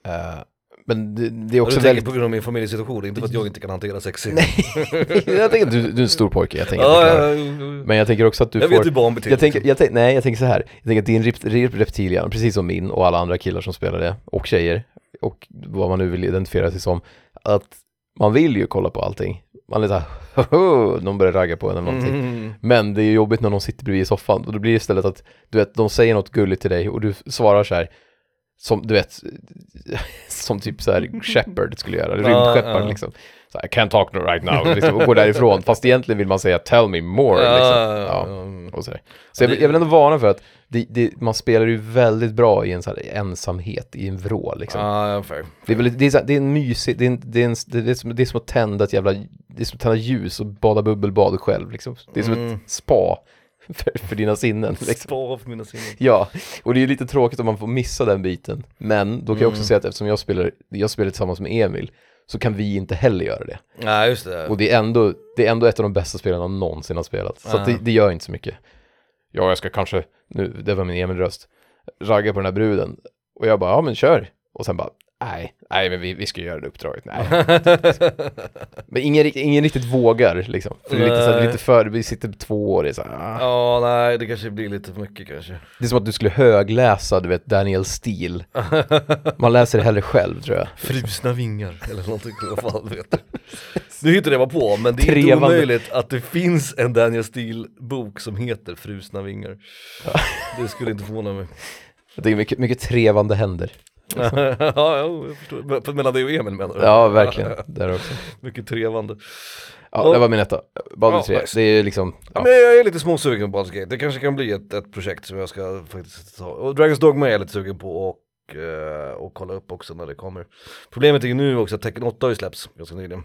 Eh, men det, det är också du tänker väldigt... på grund av min familjesituation, inte för att jag inte kan hantera sex Nej, jag tänker att du, du är en stor pojke, jag tänker ja, du ja, ja, det. ja. Men jag tänker också att du Jag får... vet hur barn beter jag tänker, sig. jag tänker, nej jag tänker så här. Jag tänker att din rep, rep, precis som min och alla andra killar som spelar det, och tjejer, och vad man nu vill identifiera sig som, att man vill ju kolla på allting. Man är såhär, någon börjar ragga på en eller någonting. Mm. Men det är jobbigt när någon sitter bredvid i soffan och då blir det istället att du vet, de säger något gulligt till dig och du svarar så här som du vet, som typ så här Shepard skulle göra, rymdskepparen liksom. Så I can't talk right now, liksom, och går därifrån. Fast egentligen vill man säga tell me more. Ja, liksom. ja, och så så jag, jag vill ändå varna för att det, det, man spelar ju väldigt bra i en så ensamhet, i en vrå liksom. Ja, fair. Det är, väl, det, är så, här- det är en mysig, det är, en, det, är en, det, är som, det är som att tända ett jävla, det är som att tända ljus och bada bubbelbad själv liksom. Det är som Mm. ett spa för, för dina sinnen liksom. Spara för mina sinnen. Ja, och det är lite tråkigt om man får missa den biten. Men då kan jag också Mm. säga att eftersom jag spelar, jag spelar tillsammans med Emil, så kan vi inte heller göra det. Nej, just det. Och det är ändå, det är ändå ett av de bästa spelarna någonsin har spelat. Så att det, det gör inte så mycket. Ja, jag ska kanske, nu, det var min Emil-röst, ragga på den här bruden. Och jag bara, ja men kör. Och sen bara, nej, nej men vi, vi ska göra det uppdraget, nej. Men ingen, ingen riktigt vågar liksom. För det är lite, så här, lite för, vi sitter två år i så här, ah. Ja, nej, det kanske blir lite för mycket kanske. Det är som att du skulle högläsa, du vet, Daniel Steele. Man läser det hellre själv tror jag. Frusna vingar eller någonting, vad fan vet du. Nu hittar jag bara på, men det är inte omöjligt att det finns en Daniel Steele-bok som heter Frusna vingar. Det skulle inte förvåna mig. Det är mycket, mycket trevande händer. Ja, ja, jag förstår. Mellan dig och Emil menar du? Ja, verkligen. Där också. Mycket trevande. Ja, det var min etta. Baldur Ja, 3. nice. Det är liksom, Ja. Men jag är lite småsugen på Baldur's Gate, det kanske kan bli ett, ett projekt som jag ska faktiskt ta. Och Dragon's Dogma är jag lite sugen på och, eh, och kolla upp också när det kommer. Problemet är ju nu också att Tekken 8 har ju släppts ganska nyligen.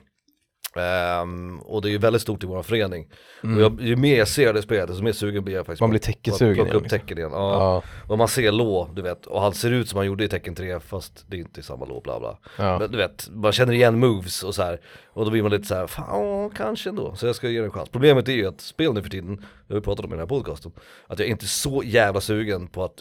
Ehm, och det är ju väldigt stort i vår förening. Och jag, ju mer jag ser det spelet, desto mer sugen blir jag faktiskt Mm. Man blir plocka igen, liksom. Tekken igen. Ja. ja, Och man ser Lå, du vet, och han ser ut som han gjorde i Tekken 3 fast det är inte samma Lå, bla bla. ja. Men du vet, man känner igen moves och så här Och då blir man lite så här, fan kanske ändå. Så jag ska ge det en chans. Problemet är ju att spel nu för tiden, jag har pratat om i den här podcasten, att jag är inte så jävla sugen på att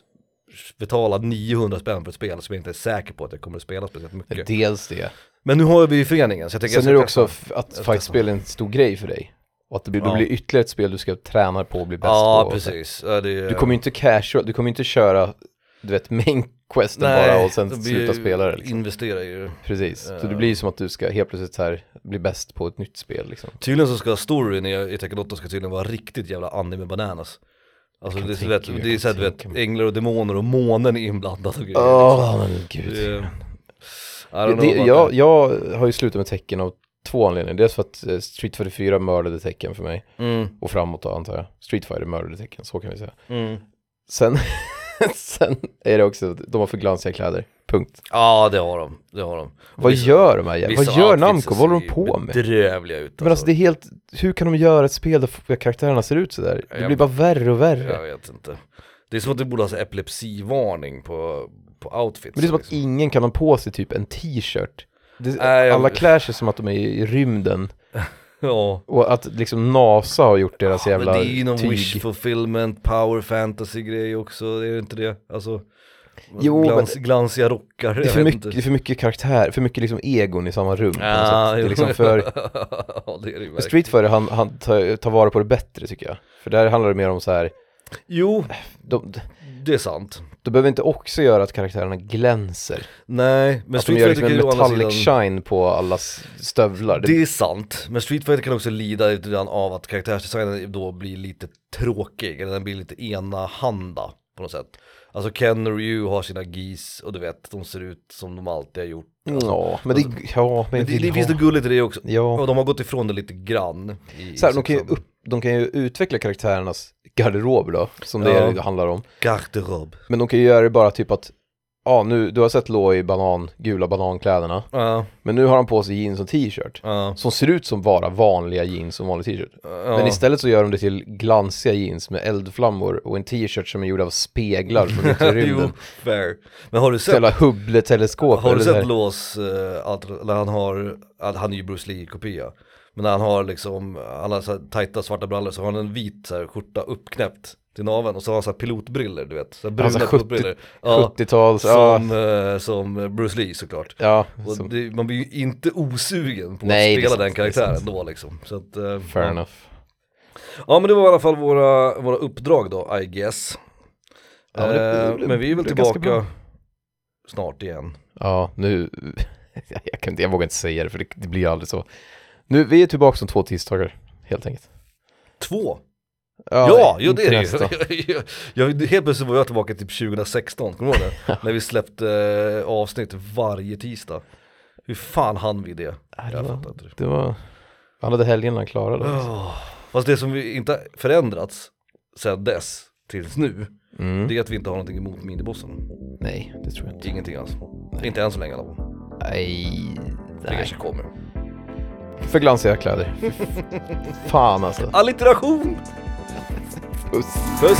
betala 900 spänn för ett spel som jag inte är säker på att jag kommer att spela speciellt mycket. Dels det. Men nu har vi ju föreningen så jag tänker Sen är det också att fightspel är en stor grej för dig. Och att det blir, Ja. blir ytterligare ett spel du ska träna på och bli bäst Ja på. precis. Ja, är- Du kommer ju inte casual, du kommer ju inte köra, du vet, main questen bara och sen sluta ju- spela det liksom. Investera det. Precis, så Ja. det blir ju som att du ska helt plötsligt så här bli bäst på ett nytt spel liksom. Tydligen så ska storyn i, i Tekken 8 ska tydligen vara riktigt jävla anime bananas. Alltså det är, så tänka- vet, det är så här, du vet, änglar och demoner och månen är inblandat och grejer. Åh men gud. Det- Det, jag, jag har ju slutat med tecken av två anledningar. Dels för att eh, Street Fighter 4 mördade tecken för mig. Mm, Och framåt då antar jag. Street Fighter mördade tecken, så kan vi säga. mm. Sen, sen är det också, de har för glansiga kläder. Punkt. Ja det har de, det har de. Vad vissa- gör de här Vad gör Namco? Vad håller de på med? Bedrövliga ut Men alltså det är helt, hur kan de göra ett spel där karaktärerna ser ut sådär? Det Jag- blir bara värre och värre. Jag vet inte. Det är som att det borde ha så här epilepsivarning på, på outfits. Men det är som att liksom. ingen kan ha på sig typ en t-shirt. Det, Nej, jag- alla klär sig som att de är i rymden. Ja. Och att liksom NASA har gjort deras Ja, jävla men det är ju någon tyg. wish fulfillment, power fantasy grej också, är det inte det? Alltså Jo, glans, Glansiga rockar, Det är för mycket, det är för mycket karaktär, för mycket liksom egon i samma rum. Det är jo. liksom för, ja, det är det ju för verkligen. Street Fighter, han, han tar, tar vara på det bättre tycker jag. För där handlar det mer om så här, Jo, de, det är sant. De behöver inte också göra att karaktärerna glänser. Nej, men att Street Fighter liksom kan ju å andra metallic sidan shine på allas stövlar. Det, Det är sant, men Street Fighter kan också lida lite grann av att karaktärsdesignen då blir lite tråkig, eller den blir lite enahanda på något sätt. Alltså Ken och Ryu har sina gis och du vet, de ser ut som de alltid har gjort. Alltså, ja, men det, ja, men det, vill det finns det gulligt i det också. Ja. Och de har gått ifrån det lite grann. I Så här, de, kan ju upp, de kan ju utveckla karaktärernas garderob då, som det Ja. handlar om. Garderob. Men de kan ju göra det bara typ att, ja nu, du har sett Lo i banan, gula banankläderna. Ja, Men nu har han på sig jeans och t-shirt. ja, Som ser ut som bara vanliga jeans och vanlig t-shirt. Men istället så gör de det till glansiga jeans med eldflammor och en t-shirt som är gjord av speglar från yttre jo, rymden. fair. Men har du sett, jävla Hubble-teleskop. har du sett Lås, uh, när han har, att han är ju Bruce Lee-kopia. Men när han har liksom, han har så här tajta svarta brallor så har han en vit så här, skjorta uppknäppt till naveln och så har han så här pilotbriller du vet. Så här bruna Alltså 70 pilotbriller. Ja, 70-tals, ja, som, eh, som Bruce Lee såklart. ja, som, det, man blir ju inte osugen på Nej, att spela den karaktären då liksom. Så att, eh, fair ja. enough. Ja men det var i alla fall våra, våra uppdrag då, I guess. Ja, men det- Eh, det- men vi är väl tillbaka snart igen. Ja, nu, jag, kan inte, jag vågar inte säga det för det, det blir aldrig så. Nu, vi är tillbaka som två tisdagar, helt enkelt. Två? Ja, jo det är det ju. jag, Helt plötsligt var jag tillbaka typ 2016, kommer du ihåg det? När vi släppte eh, avsnitt varje tisdag. Hur fan hann vi det? Ja, det, Jag var, fattar inte det. det var, alla de helgerna klarade det. Oh. Fast det som vi inte förändrats sedan dess tills nu, Mm. det är att vi inte har någonting emot minibossen. Nej, det tror jag inte. Ingenting alls. Inte än så länge i alla fall. Nej, Det kanske kommer. För glansiga kläder. Fan alltså. Alliteration! Puss. Puss.